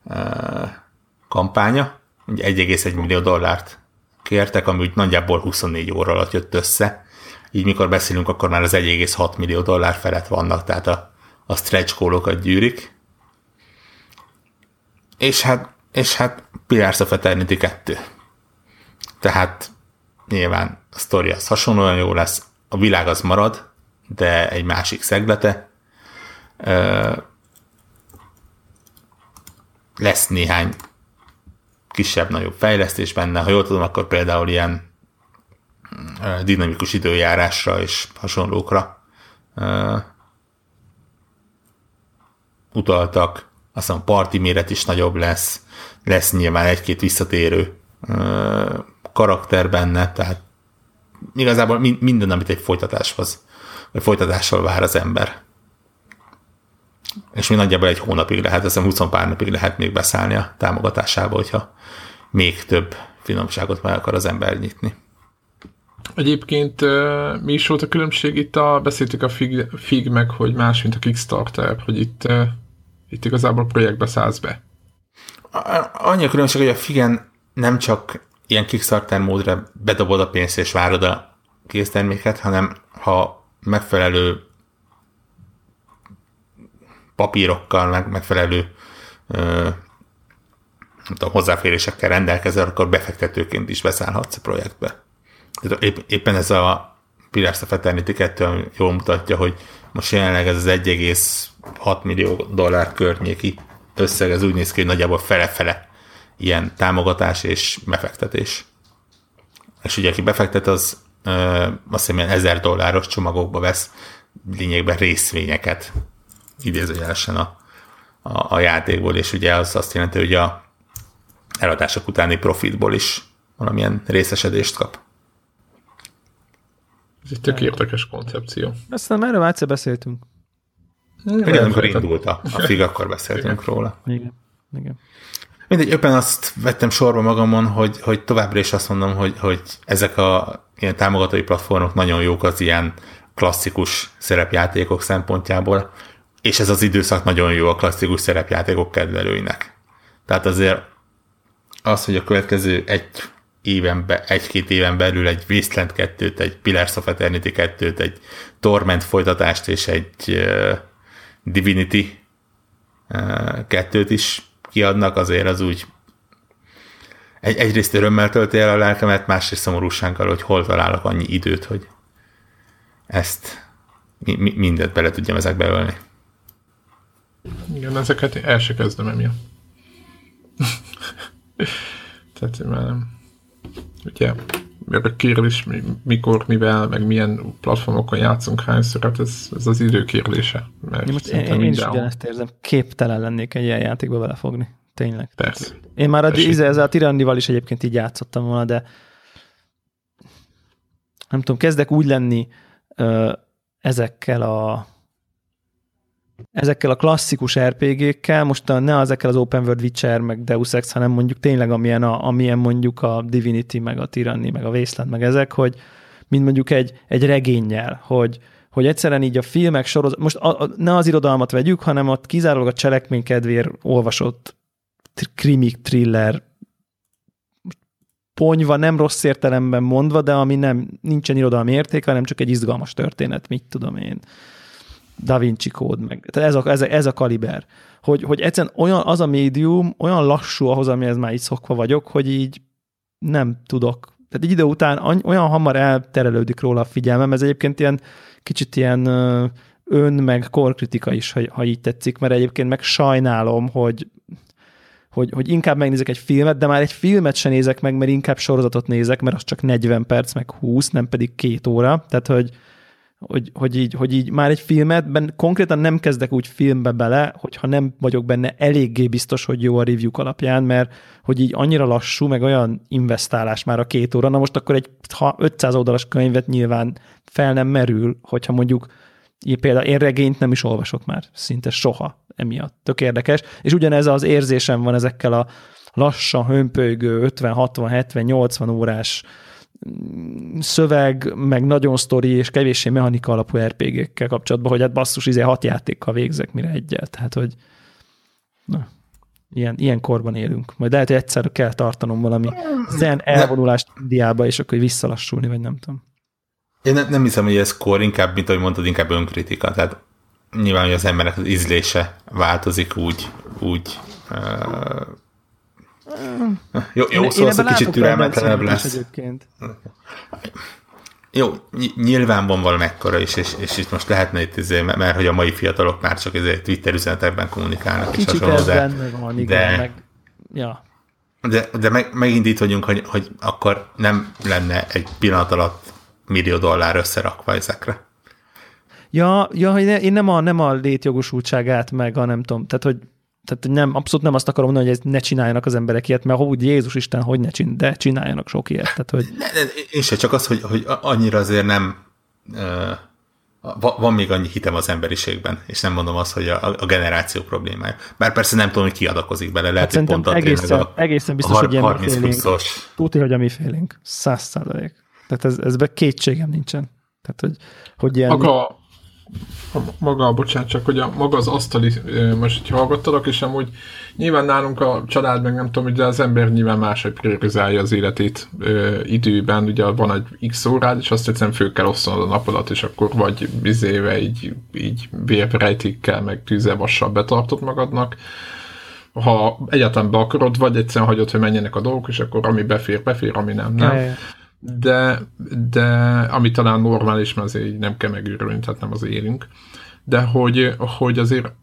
e, kampánya, ugye 1,1 millió dollárt kértek, ami úgy nagyjából 24 óra alatt jött össze. Így mikor beszélünk, akkor már az 1,6 millió dollár felett vannak, tehát a, a stretch kólokat gyűrik. És hát, és hát Pillars of Eternity 2. Tehát nyilván a sztori az hasonlóan jó lesz, a világ az marad, de egy másik szeglete. Lesz néhány kisebb-nagyobb fejlesztés benne. Ha jól tudom, akkor például ilyen dinamikus időjárásra és hasonlókra utaltak. Aztán a parti méret is nagyobb lesz. Lesz nyilván egy-két visszatérő karakter benne, tehát igazából minden, amit egy folytatáshoz, vagy folytatással vár az ember. És mi nagyjából egy hónapig lehet, ezen 20 pár napig lehet még beszállni a támogatásába, hogyha még több finomságot meg akar az ember nyitni. Egyébként mi is volt a különbség itt? A, beszéltük a Fig, Fig meg, hogy más, mint a Kickstarter, hogy itt, itt igazából projektbe szállsz be. Annyi a különbség, hogy a Figen nem csak ilyen Kickstarter módra bedobod a pénzt és várod a készterméket, hanem ha megfelelő papírokkal, meg megfelelő ö, tudom, hozzáférésekkel rendelkezel, akkor befektetőként is beszállhatsz a projektbe. Tehát épp, éppen ez a Pillars of Eternity 2 jól mutatja, hogy most jelenleg ez az 1,6 millió dollár környéki összeg, ez úgy néz ki, hogy nagyjából fele-fele ilyen támogatás és befektetés. És ugye aki befektet, az ö, azt hiszem ilyen 1000 dolláros csomagokba vesz lényegben részvényeket idézőjelesen a, a, a játékból, és ugye az azt jelenti, hogy a eladások utáni profitból is valamilyen részesedést kap. Ez egy tök érdekes koncepció. Aztán erről már egyszer beszéltünk. Igen, amikor indult a, a FIG, akkor beszéltünk igen. róla. Igen. Igen. Mindegy, éppen azt vettem sorba magamon, hogy, hogy továbbra is azt mondom, hogy, hogy ezek a ilyen támogatói platformok nagyon jók az ilyen klasszikus szerepjátékok szempontjából, és ez az időszak nagyon jó a klasszikus szerepjátékok kedvelőinek. Tehát azért az, hogy a következő egy éven be, egy-két éven belül egy Wasteland 2-t, egy Pillars of Eternity 2-t, egy Torment folytatást és egy uh, Divinity uh, 2-t is kiadnak, azért az úgy egy, egyrészt örömmel tölti el a lelkemet, másrészt szomorúsággal, hogy hol találok annyi időt, hogy ezt mi, mi, mindent bele tudjam ezekbe ölni. Igen, ezeket el se kezdem emiatt. Tehát már nem. Ugye, a kérdés, mikor, mivel, meg milyen platformokon játszunk hányszor, hát ez, ez az idő kérdése. Mert most én, én is ugyanezt érzem, képtelen lennék egy ilyen játékba belefogni. Tényleg. Persze. Én már a, ezzel a Tirannival is egyébként így játszottam volna, de nem tudom, kezdek úgy lenni ö, ezekkel a ezekkel a klasszikus RPG-kkel, most a, ne ezekkel az Open World Witcher, meg Deus Ex, hanem mondjuk tényleg amilyen, a, amilyen mondjuk a Divinity, meg a Tyranny, meg a Wasteland, meg ezek, hogy mint mondjuk egy, egy regényel, hogy, hogy egyszerűen így a filmek sorozat, most a, a, ne az irodalmat vegyük, hanem ott kizárólag a cselekmény kedvéért olvasott krimik, thriller, ponyva, nem rossz értelemben mondva, de ami nem, nincsen irodalmi értéke, hanem csak egy izgalmas történet, mit tudom én. Da Vinci kód, meg. Tehát ez a, ez a, ez a kaliber. Hogy, hogy egyszerűen olyan, az a médium olyan lassú ahhoz, amihez már így szokva vagyok, hogy így nem tudok, tehát egy idő után olyan hamar elterelődik róla a figyelmem, ez egyébként ilyen kicsit ilyen ön meg korkritika is, ha, ha így tetszik, mert egyébként meg sajnálom, hogy hogy, hogy inkább megnézek egy filmet, de már egy filmet se nézek meg, mert inkább sorozatot nézek, mert az csak 40 perc, meg 20, nem pedig két óra. Tehát, hogy, hogy, hogy, így, hogy így már egy filmet, ben, konkrétan nem kezdek úgy filmbe bele, hogyha nem vagyok benne eléggé biztos, hogy jó a review alapján, mert hogy így annyira lassú, meg olyan investálás már a két óra, na most akkor egy ha 500 oldalas könyvet nyilván fel nem merül, hogyha mondjuk például én regényt nem is olvasok már szinte soha emiatt. Tök érdekes. És ugyanez az érzésem van ezekkel a lassan, hömpölygő 50, 60, 70, 80 órás szöveg, meg nagyon sztori és kevéssé mechanika alapú RPG-kkel kapcsolatban, hogy hát basszus, izé hat játékkal végzek, mire egyet. Tehát, hogy na, ilyen, ilyen korban élünk. Majd lehet, hogy egyszer kell tartanom valami zen elvonulást Indiába, és akkor visszalassulni, vagy nem tudom. Én ne, nem hiszem, hogy ez kor, inkább, mint ahogy mondtad, inkább önkritika. Tehát nyilván, hogy az embernek az ízlése változik úgy, úgy jó, jó én, szó, az egy kicsit türelmetlenebb lesz. Egyébként. Jó, nyilván van valamekkora is, és, és itt most lehetne itt, izé, mert, hogy a mai fiatalok már csak izé Twitter üzenetekben kommunikálnak. Kicsit és hasonló, de, van, igen, de, meg, ja. de, de meg, megint itt vagyunk, hogy, hogy akkor nem lenne egy pillanat alatt millió dollár összerakva ezekre. Ja, ja hogy én nem a, nem a létjogosultságát meg a nem tudom, tehát hogy tehát nem, abszolút nem azt akarom mondani, hogy ne csináljanak az emberek ilyet, mert hogy Jézus Isten, hogy ne csin, de csináljanak sok ilyet. Tehát, hogy... ne, ne, én se, csak az, hogy, hogy annyira azért nem uh, van még annyi hitem az emberiségben, és nem mondom azt, hogy a, a generáció problémája. Bár persze nem tudom, hogy ki adakozik bele, lehet, hát hogy pont egészen, a, egészen biztos, a hogy ilyen 30 pluszos. Tudja, hogy a mi félénk. Száz százalék. Tehát ez, ezben kétségem nincsen. Tehát, hogy, hogy ilyen... Maga, a, maga, bocsánat, csak hogy a, maga az asztali, most így hallgattalak, és amúgy nyilván nálunk a család, meg nem tudom, de az ember nyilván máshogy priorizálja az életét ö, időben, ugye van egy x órád, és azt egyszerűen fő kell osztanod a napodat, és akkor vagy bizéve így, így vérrejtékkel, meg tűzelvassal betartod magadnak, ha egyáltalán be akarod, vagy egyszerűen hagyod, hogy menjenek a dolgok, és akkor ami befér, befér, ami nem, nem de, de ami talán normális, mert azért nem kell megőrülni, tehát nem az élünk, de hogy, hogy azért,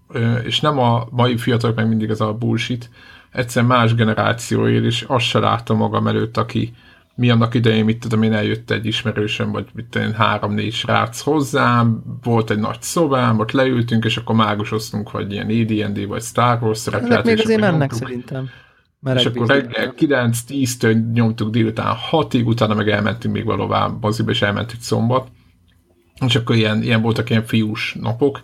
és nem a mai fiatalok meg mindig ez a bullshit, egyszer más generáció él, és azt se látom magam előtt, aki mi annak idején, mit tudom én, eljött egy ismerősöm, vagy mit tudom én, három-négy srác hozzám, volt egy nagy szobám, ott leültünk, és akkor mágusoztunk, vagy ilyen AD&D, vagy Star Wars szerepjáték. még azért mennek szerintem. Merek és akkor reggel 9-10-től nyomtuk délután 6-ig, utána meg elmentünk még valová moziba, és elmentünk szombat. És akkor ilyen, ilyen voltak ilyen fiús napok.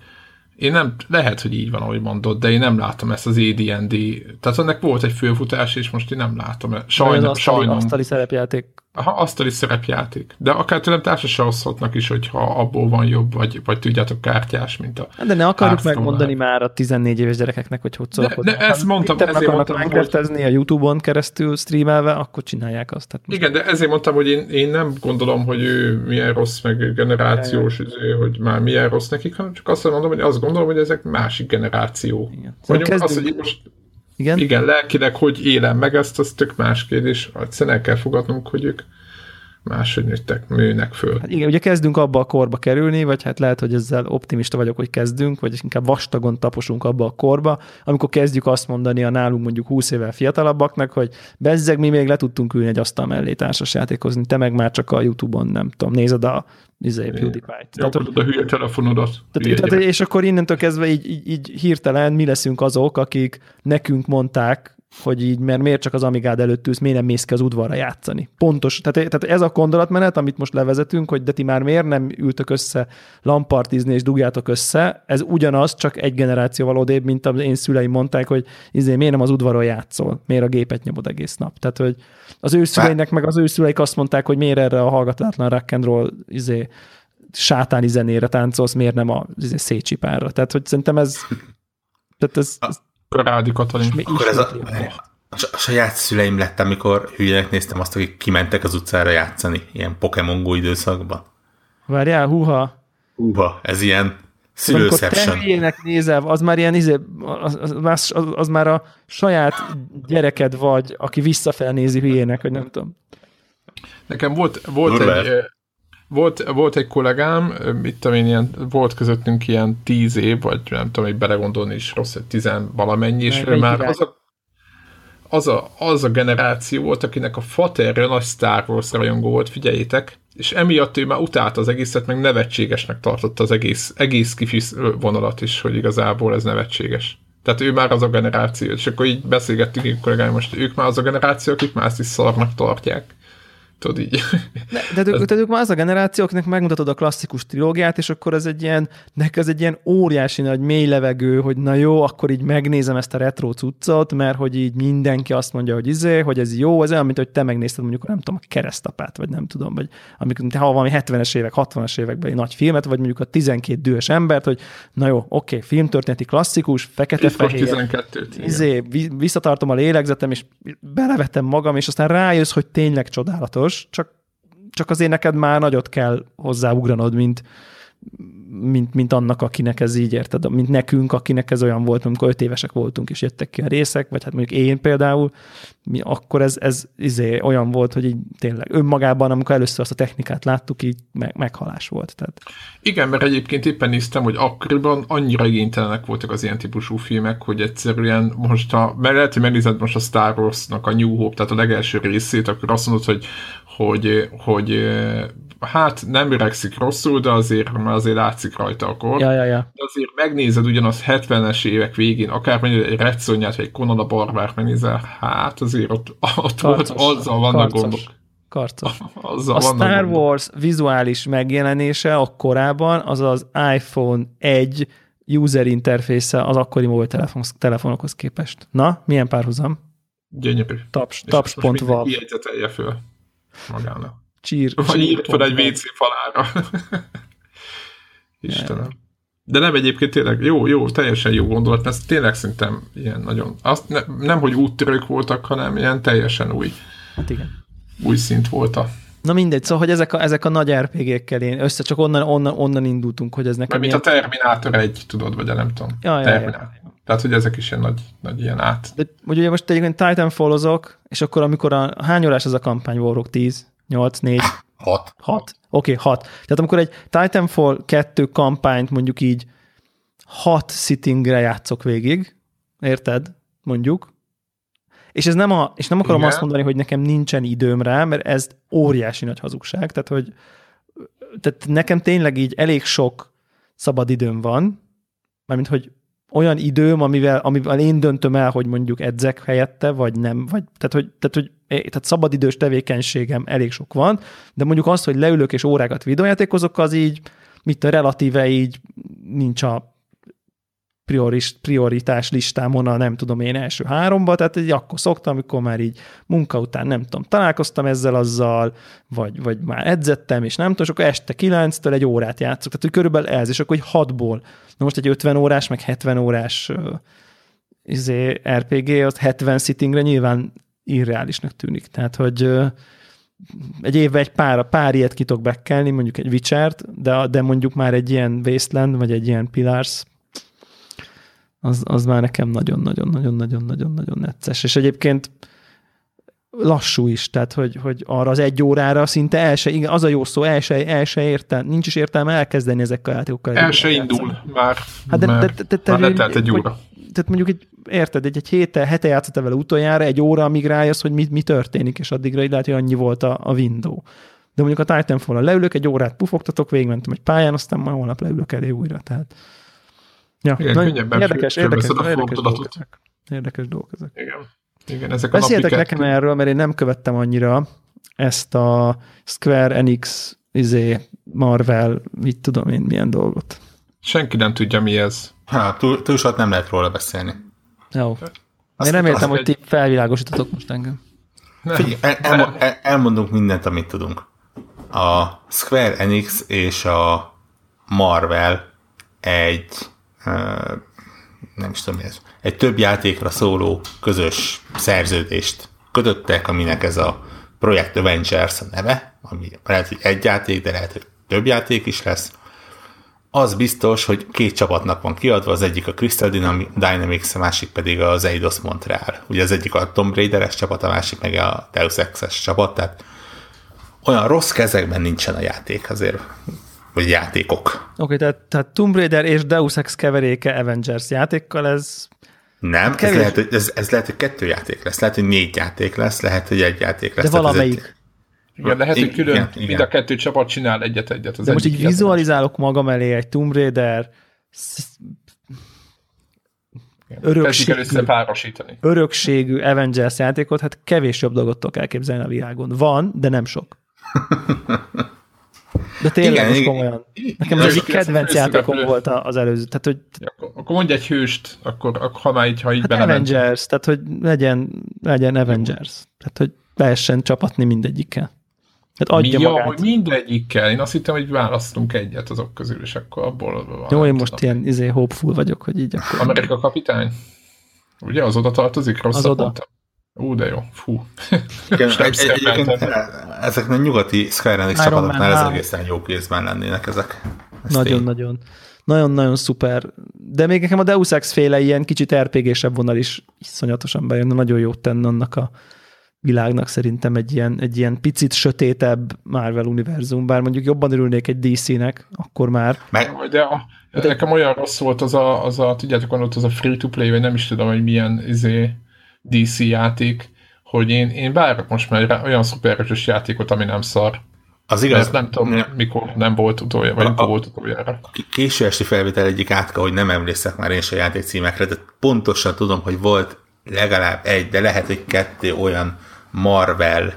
Én nem, lehet, hogy így van, ahogy mondod, de én nem látom ezt az AD&D. Tehát ennek volt egy főfutás, és most én nem látom. Sajnálom. Sajnálom. Asztali szerepjáték Aha, asztali szerepjáték. De akár tőlem társasra oszthatnak is, hogyha abból van jobb, vagy, vagy tudjátok kártyás, mint a De ne akarjuk megmondani már a 14 éves gyerekeknek, hogy hogy szórakoznak. De, de ezt mondtam, ezért akarnak mondtam, Minecraftezni hogy... a Youtube-on keresztül streamelve, akkor csinálják azt. Tehát most... Igen, de ezért mondtam, hogy én, én nem gondolom, hogy ő milyen rossz, meg generációs, izé, hogy már milyen rossz nekik, hanem csak azt mondom, hogy azt gondolom, hogy ezek másik generáció. Igen. Mondjuk azt, hogy most igen? Igen, lelkileg hogy élem meg ezt, az tök más kérdés. Egyszerűen el kell fogadnunk, hogy ők máshogy nőttek, nőnek föl. Hát igen, ugye kezdünk abba a korba kerülni, vagy hát lehet, hogy ezzel optimista vagyok, hogy kezdünk, vagy inkább vastagon taposunk abba a korba, amikor kezdjük azt mondani a nálunk mondjuk 20 évvel fiatalabbaknak, hogy bezzeg mi még le tudtunk ülni egy asztal mellé társasjátékozni, te meg már csak a Youtube-on, nem tudom, nézed a izé, PewDiePie-t. Tehát, hogy, a hülye telefonodat. Tehát, tehát, és akkor innentől kezdve így, így, így hirtelen mi leszünk azok, akik nekünk mondták hogy így, mert miért csak az Amigád előtt ülsz, miért nem mész ki az udvarra játszani. Pontos. Tehát, tehát ez a gondolatmenet, amit most levezetünk, hogy de ti már miért nem ültök össze lampartizni és dugjátok össze, ez ugyanaz, csak egy generációval odébb, mint az én szüleim mondták, hogy izé, miért nem az udvaron játszol, miért a gépet nyomod egész nap. Tehát, hogy az ő szüleinek, meg az ő szüleik azt mondták, hogy miért erre a hallgatatlan rock and roll izé, sátáni zenére táncolsz, miért nem a izé, szécsipára. Tehát, hogy szerintem ez, tehát ez, ez Rádi Katalin. Akkor ez a, a saját szüleim lettem, amikor hülyének néztem azt, akik kimentek az utcára játszani, ilyen Pokémon Go időszakban. Várjál, huha. Huha, ez ilyen szülőszepsen. Amikor te nézel, az már ilyen, izé, az, az, az, az, már a saját gyereked vagy, aki visszafelnézi hülyének, hogy nem tudom. Nekem volt, volt Durva. egy, volt, volt egy kollégám, mit tudom én, ilyen, volt közöttünk ilyen tíz év, vagy nem tudom, hogy belegondolni is rossz, hogy tizen valamennyi, és ő már az a, az, a, az a generáció volt, akinek a faterja nagy Star Wars rajongó volt, figyeljétek, és emiatt ő már utálta az egészet, meg nevetségesnek tartotta az egész, egész kifis vonalat is, hogy igazából ez nevetséges. Tehát ő már az a generáció, és akkor így beszélgettünk egy kollégáim, most ők már az a generáció, akik már ezt is szarnak tartják. Tudod így. Ne, de, ők, de ők már az a generáció, akinek megmutatod a klasszikus trilógiát, és akkor ez egy ilyen, nek ez egy ilyen óriási nagy mély levegő, hogy na jó, akkor így megnézem ezt a retro cuccot, mert hogy így mindenki azt mondja, hogy izé, hogy ez jó, ez olyan, mint hogy te megnézted mondjuk, nem tudom, a keresztapát, vagy nem tudom, vagy amikor te ha valami 70-es évek, 60-as években egy nagy filmet, vagy mondjuk a 12 dühös embert, hogy na jó, oké, filmtörténeti klasszikus, fekete-fehér, 12-t. igen. izé, vi- visszatartom a lélegzetem, és belevetem magam, és aztán rájössz, hogy tényleg csodálatos, csak, csak azért neked már nagyot kell hozzáugranod, mint, mint, mint annak, akinek ez így érted, mint nekünk, akinek ez olyan volt, amikor öt évesek voltunk, és jöttek ki a részek, vagy hát mondjuk én például, mi, akkor ez, ez izé, olyan volt, hogy így tényleg önmagában, amikor először azt a technikát láttuk, így meg, meghalás volt. Tehát Igen, mert egyébként éppen néztem, hogy akkoriban annyira igénytelenek voltak az ilyen típusú filmek, hogy egyszerűen most, ha, mert lehet, hogy megnézed most a Star Wars-nak a New Hope, tehát a legelső részét, akkor azt mondod, hogy, hogy, hogy hát nem öregszik rosszul, de azért, mert azért látszik rajta akkor. ja, ja, ja. De azért megnézed ugyanaz 70-es évek végén, akár mondjuk egy Red Sonját, vagy egy Conan a Barbárt megnézel, hát azért ott, ott volt, Karcos, azzal vannak karcos. gondok. Karcos. Azzal A Star gondok. Wars vizuális megjelenése akkorában az az iPhone 1 user interfésze az akkori mobiltelefon, telefonokhoz képest. Na, milyen párhuzam? Gyönyörű. Taps, taps.val. jegyzetelje föl magának. Csír, Vagy írt fel egy. WC falára. Istenem. De nem egyébként tényleg jó, jó, teljesen jó gondolat, mert tényleg szerintem ilyen nagyon, azt ne, nem, hogy úttörők voltak, hanem ilyen teljesen új, Hát igen. új szint volt a, Na mindegy, szóval, hogy ezek a, ezek a nagy RPG-kkel én össze, csak onnan, onnan, onnan indultunk, hogy ez nekem mert mint a ilyen... Terminátor 1, tudod, vagy a nem tudom. Ja, ja, ja. Tehát, hogy ezek is ilyen nagy, nagy ilyen át. De ugye most egyébként Titanfall-ozok, és akkor amikor a, hány órás ez a kampány, Warrock 10, 8, 4, Hat. 6. Oké, okay, 6. Tehát amikor egy Titanfall 2 kampányt mondjuk így 6 sittingre játszok végig, érted? Mondjuk. És ez nem, a, és nem akarom Igen. azt mondani, hogy nekem nincsen időm rá, mert ez óriási nagy hazugság. Tehát, hogy tehát nekem tényleg így elég sok szabad időm van, mármint, hogy olyan időm, amivel, amivel én döntöm el, hogy mondjuk edzek helyette, vagy nem, vagy, tehát, hogy, tehát, hogy tehát szabadidős tevékenységem elég sok van, de mondjuk az, hogy leülök és órákat videójátékozok, az így, mit a relatíve így nincs a prioris, prioritás listámon a nem tudom én első háromba, tehát így akkor szoktam, amikor már így munka után nem tudom, találkoztam ezzel azzal, vagy, vagy már edzettem, és nem tudom, és akkor este kilenctől egy órát játszok, tehát hogy körülbelül ez, és akkor egy hatból. Na most egy 50 órás, meg 70 órás izé, RPG, az 70 sittingre nyilván irreálisnak tűnik. Tehát, hogy egy évben egy pár, pár ilyet ki tudok bekkelni, mondjuk egy Witcher-t, de, de mondjuk már egy ilyen Wasteland, vagy egy ilyen Pillars, az, az már nekem nagyon-nagyon-nagyon-nagyon-nagyon-nagyon necces. És egyébként lassú is, tehát hogy, hogy arra az egy órára szinte el se, igen, az a jó szó, el se, el se értem, nincs is értelme elkezdeni ezekkel a játékokkal. El se indul már. Hát de, már, de, de, de, már letelt egy óra. Tehát mondjuk egy, érted, egy, egy héte, hete játszottál vele utoljára, egy óra, amíg rájössz, hogy mi, mi történik, és addigra így lehet, hogy annyi volt a, a window. De mondjuk a Titanfall-on leülök, egy órát pufogtatok, végigmentem egy pályán, aztán majd holnap leülök elé újra. Tehát, ja, Igen, nagyon könnyebben érdekes, érdekes, a érdekes dolgok ezek. Érdekes dolgok ezek. Igen. Igen, ezek a Beszéltek nekem erről, mert én nem követtem annyira ezt a Square Enix, izé, Marvel, mit tudom én, milyen dolgot. Senki nem tudja, mi ez. Ha, túl, túl sokat nem lehet róla beszélni. Jó. Azt- Én reméltem, azt hogy egy- ti felvilágosítotok most engem. Nem, Figyelj, el, el, el, elmondunk mindent, amit tudunk. A Square Enix és a Marvel egy nem is tudom ez, egy több játékra szóló közös szerződést kötöttek, aminek ez a Project Avengers a neve, ami lehet, hogy egy játék, de lehet, hogy több játék is lesz. Az biztos, hogy két csapatnak van kiadva, az egyik a Crystal Dynam- Dynamics, a másik pedig az Eidos Montreal. Ugye az egyik a Tomb Raider-es csapat, a másik meg a Deus Ex-es csapat, tehát olyan rossz kezekben nincsen a játék azért, vagy játékok. Oké, okay, tehát, tehát Tomb Raider és Deus Ex keveréke Avengers játékkal, ez nem, ez lehet, hogy, ez, ez lehet, hogy kettő játék lesz, lehet, hogy négy játék lesz, lehet, hogy egy játék lesz. De valamelyik. Igen, lehet, hogy külön igen, mind igen. a kettő csapat csinál egyet-egyet. Az De most így vizualizálok magam elé egy Tomb Raider örökségű, örökségű Avengers játékot, hát kevés jobb dolgot tudok elképzelni a világon. Van, de nem sok. De tényleg igen, most komolyan. Nekem ez egy kedvenc játékom volt az előző. Tehát, hogy... Ja, akkor mondj egy hőst, akkor, akkor ha már így, ha így hát Avengers, tehát hogy legyen, legyen Avengers. Tehát, hogy lehessen csapatni mindegyikkel. Tehát adja Mi, magát. Ja, hogy mindegyikkel. Én azt hittem, hogy választunk egyet azok közül, és akkor abból... Jó, én most tudom. ilyen izé, hopeful vagyok, hogy így akkor... Amerika kapitány? Ugye, az oda tartozik? Rosszat az oda. Mondtam. Ú, de jó. Fú. Igen, egy, egyébként ezeknek a nyugati Skyrim csapatoknál ez egészen jó kézben lennének ezek. Nagyon-nagyon. Nagyon-nagyon szuper. De még nekem a Deus Ex féle ilyen kicsit RPG-sebb vonal is iszonyatosan bejön, nagyon jót tenne annak a világnak szerintem egy ilyen, egy ilyen picit sötétebb Marvel univerzum, bár mondjuk jobban örülnék egy DC-nek, akkor már. Meg, de a, de nekem olyan rossz volt az a, az a tudjátok, van ott az a free-to-play, vagy nem is tudom, hogy milyen izé, DC játék, hogy én, én várok most már olyan szupererős játékot, ami nem szar. Az igaz. Mert nem tudom, ne, mikor nem volt utoljára, vagy mikor volt utoljára. A késő esti felvétel egyik átka, hogy nem emlékszek már én se játék címekre, de pontosan tudom, hogy volt legalább egy, de lehet, hogy kettő olyan Marvel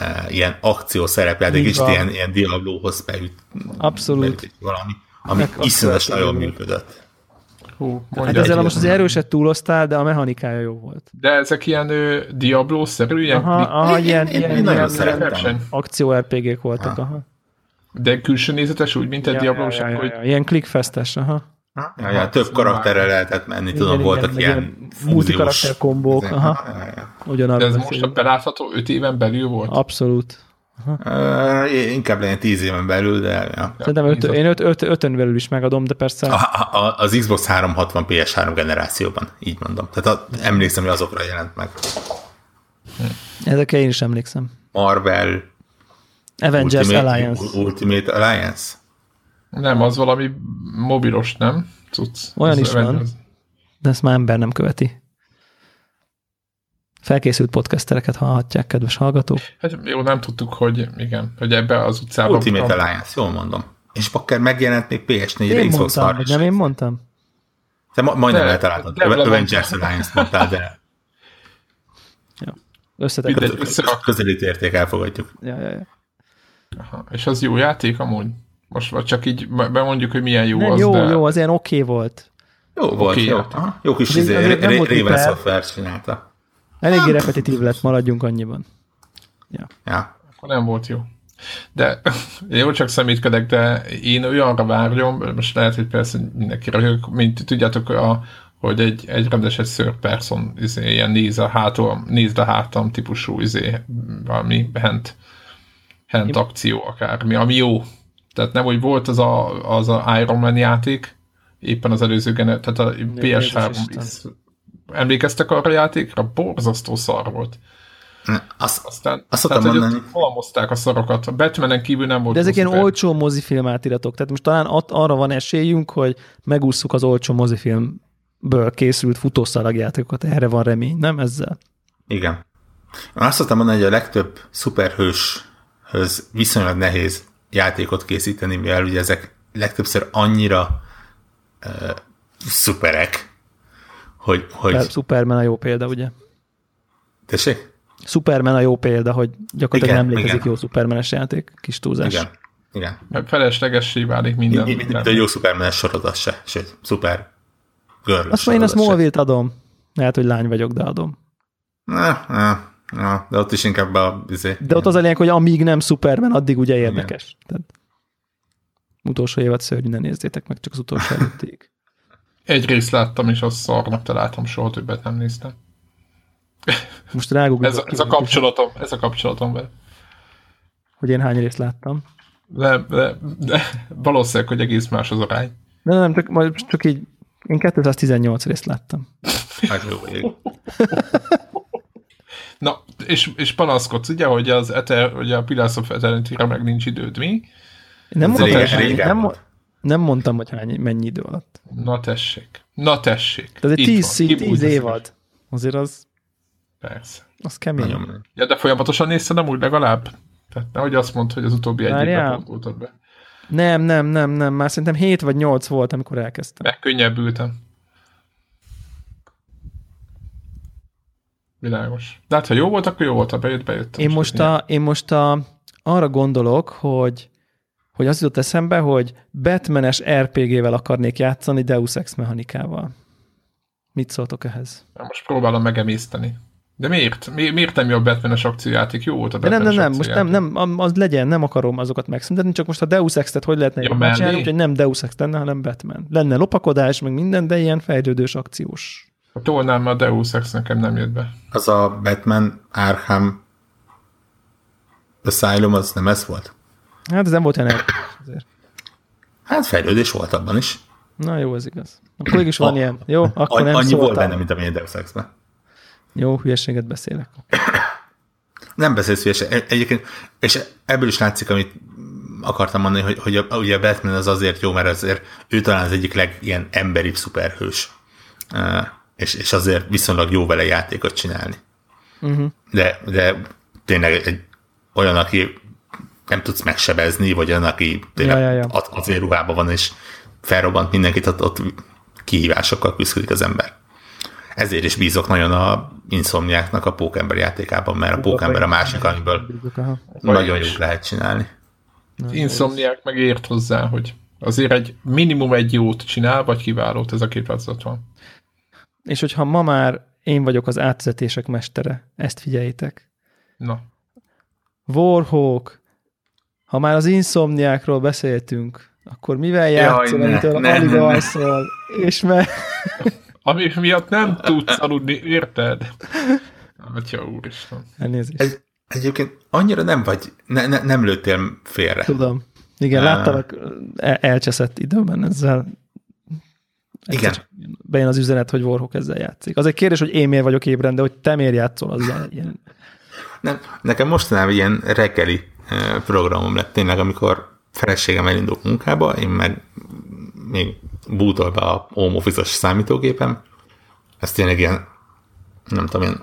uh, ilyen akció szerepjáték, és ilyen, ilyen Diablohoz beüt. Abszolút. Beüt valami, ami iszonyatosan nagyon működött. Hú, hát ezzel most az erőset túloztál, de a mechanikája jó volt. De ezek ilyen Diablo-szerű? Ilyen, aha, aha, ilyen, ilyen, ilyen, ilyen, ilyen akció RPG-k voltak. Aha. aha. De külső nézetes úgy, mint egy ja, Diablo, ja, ja, ja, ja. Ilyen clickfestes, aha. Ja, ja, több karakterre lehetett menni, igen, tudom, igen, voltak igen, ilyen multikarakter kombók. Aha. Ugyanarra De ez most a belátható 5 éven belül volt? Abszolút. Uh, inkább legyen 10 éven belül, de... Ja. Szerintem öt, én 5 öt, ötön belül is megadom, de persze... A, a, az Xbox 360 PS3 generációban, így mondom. Tehát a, emlékszem, hogy azokra jelent meg. Ezekre én is emlékszem. Marvel... Avengers Ultimate, Alliance. Ultimate Alliance? Nem, az valami mobilos, nem? Cucc. Olyan is van, de ezt már ember nem követi. Felkészült podcastereket hallhatják, kedves hallgatók. Hát jó, nem tudtuk, hogy igen, hogy ebbe az utcában... Ultimate Alliance, jól mondom. És bakker megjelent még PS4-re, Xbox mondtam, Nem én mondtam? Te ma, majdnem de, eltaláltad. De, Avengers Alliance mondtál, de... ja. Összetek. Közelít érték, elfogadjuk. Ja, ja, ja. Aha. És az jó játék amúgy? Most vagy csak így bemondjuk, hogy milyen jó nem, az, Jó, de... jó, az ilyen oké okay volt. Jó volt, okay, jó. Aha, jó kis izé, Raven Software csinálta. Eléggé repetitív lett, maradjunk annyiban. Ja. ja. Akkor nem volt jó. De jó, csak szemétkedek, de én olyanra várjam, most lehet, hogy persze mindenki röhög, mint tudjátok, a, hogy egy, egy rendes egy third person izé, ilyen néz a hátul, nézd a hátam típusú izé, valami hent, hent akció akármi, ami jó. Tehát nem, hogy volt az a, az a Iron Man játék, éppen az előző gener, tehát a PS3 emlékeztek arra a játékra? Borzasztó szar volt. Azt, aztán, azt tehát, hogy mondani. ott a szarokat. A Batmanen kívül nem volt. De ezek ilyen olcsó mozifilm átiratok. Tehát most talán at, arra van esélyünk, hogy megúszuk az olcsó mozifilmből készült futószalagjátékokat. Erre van remény, nem ezzel? Igen. Azt szoktam mondani, hogy a legtöbb szuperhőshöz viszonylag nehéz játékot készíteni, mivel ugye ezek legtöbbször annyira uh, szuperek, hogy... hogy... Superman a jó példa, ugye? Tessék? Superman a jó példa, hogy gyakorlatilag igen, nem létezik igen. jó Supermanes játék, kis túlzás. Igen, igen. Mert feleslegessé válik minden. Mint, mint a jó Supermanes sorozat se, sőt, Super Girl Azt én a Smallville-t adom. Lehet, hogy lány vagyok, de adom. Na, na, na, de ott is inkább a... Izé, de ott az a lényeg, hogy amíg nem Superman, addig ugye érdekes. Tehát, utolsó évad szörnyű, ne nézzétek meg, csak az utolsó előttig. Egy részt láttam, és azt szarnak találtam, soha többet nem néztem. Most ráguk. ez, ez, a kapcsolatom, ez a kapcsolatom vele. Hogy én hány részt láttam? De, de, de valószínűleg, hogy egész más az arány. De nem, csak, majd csak így, én 218 részt láttam. Hát jó, Na, és, és panaszkodsz, ugye, hogy az Ether, hogy a Pillars of eternity meg nincs időd, mi? Nem mondtam, régen- nem, nem mondtam, hogy hány, mennyi idő alatt. Na tessék. Na tessék. De ez egy Itt tíz, van. szí- Kibújt tíz az évad. Azért az, Persze. az kemény. Nagyon. Ja, de folyamatosan nézted nem úgy legalább? Tehát nehogy azt mondd, hogy az utóbbi egy évben be. Nem, nem, nem, nem. Már szerintem 7 vagy 8 volt, amikor elkezdtem. Megkönnyebbültem. Világos. De hát, ha jó volt, akkor jó volt, ha bejött, bejött. Én most, a, én most a, arra gondolok, hogy hogy az jutott eszembe, hogy Batmanes RPG-vel akarnék játszani Deus Ex mechanikával. Mit szóltok ehhez? Most próbálom megemészteni. De miért? Mi, miért nem jó a Batman-es akciójáték? Jó volt a De nem, Batman-es nem, nem, most nem, nem, az legyen, nem akarom azokat megszüntetni, csak most a Deus Ex-et hogy lehetne Ja, jobban mellé? csinálni, úgyhogy nem Deus Ex lenne, hanem Batman. Lenne lopakodás, meg minden, de ilyen fejlődős akciós. Ha tolnám, a Deus Ex nekem nem jött be. Az a Batman Arkham Asylum, az nem ez volt? Hát ez nem volt olyan azért. Hát fejlődés volt abban is. Na jó, ez igaz. Akkor mégis van A- ilyen. Jó, akkor Annyi, nem annyi volt benne, mint amilyen Deus Ex-ben. Jó, hülyeséget beszélek. Nem beszélsz hülyeség. Egy- Egyébként, és ebből is látszik, amit akartam mondani, hogy, hogy a, ugye a Batman az azért jó, mert azért ő talán az egyik leg ilyen emberibb szuperhős. És, és azért viszonylag jó vele játékot csinálni. Uh-huh. De, de tényleg egy, olyan, aki nem tudsz megsebezni, vagy olyan, aki tényleg Ja, ja, ja. az- azért ruhában van, és felrobbant mindenkit, ott, ott kihívásokkal küzdik az ember. Ezért is bízok nagyon a Insomniáknak a Pókember játékában, mert a Pókember a másik, amiből nagyon jók lehet csinálni. Insomniák meg ért hozzá, hogy azért egy minimum egy jót csinál, vagy kiválót, ez a két változat van. És hogyha ma már én vagyok az átvezetések mestere, ezt figyeljétek. Na, Warhawk, ha már az insomniákról beszéltünk, akkor mivel játszol, ne, amitől ne, alig ne, ne. alszol, és mert ami miatt nem tudsz aludni, érted? Atya úristen. elnézést. Egy, egyébként annyira nem vagy, ne, ne, nem lőttél félre. Tudom. Igen, láttalak el- elcseszett időben ezzel. Egyszer Igen. Bejön az üzenet, hogy Warhawk ezzel játszik. Az egy kérdés, hogy én miért vagyok ébren, de hogy te miért játszol, az ilyen, Nem, nekem mostanában ilyen reggeli programom lett tényleg, amikor feleségem elindul munkába, én meg még bútol be a home office-os számítógépem. Ez tényleg ilyen, nem tudom, ilyen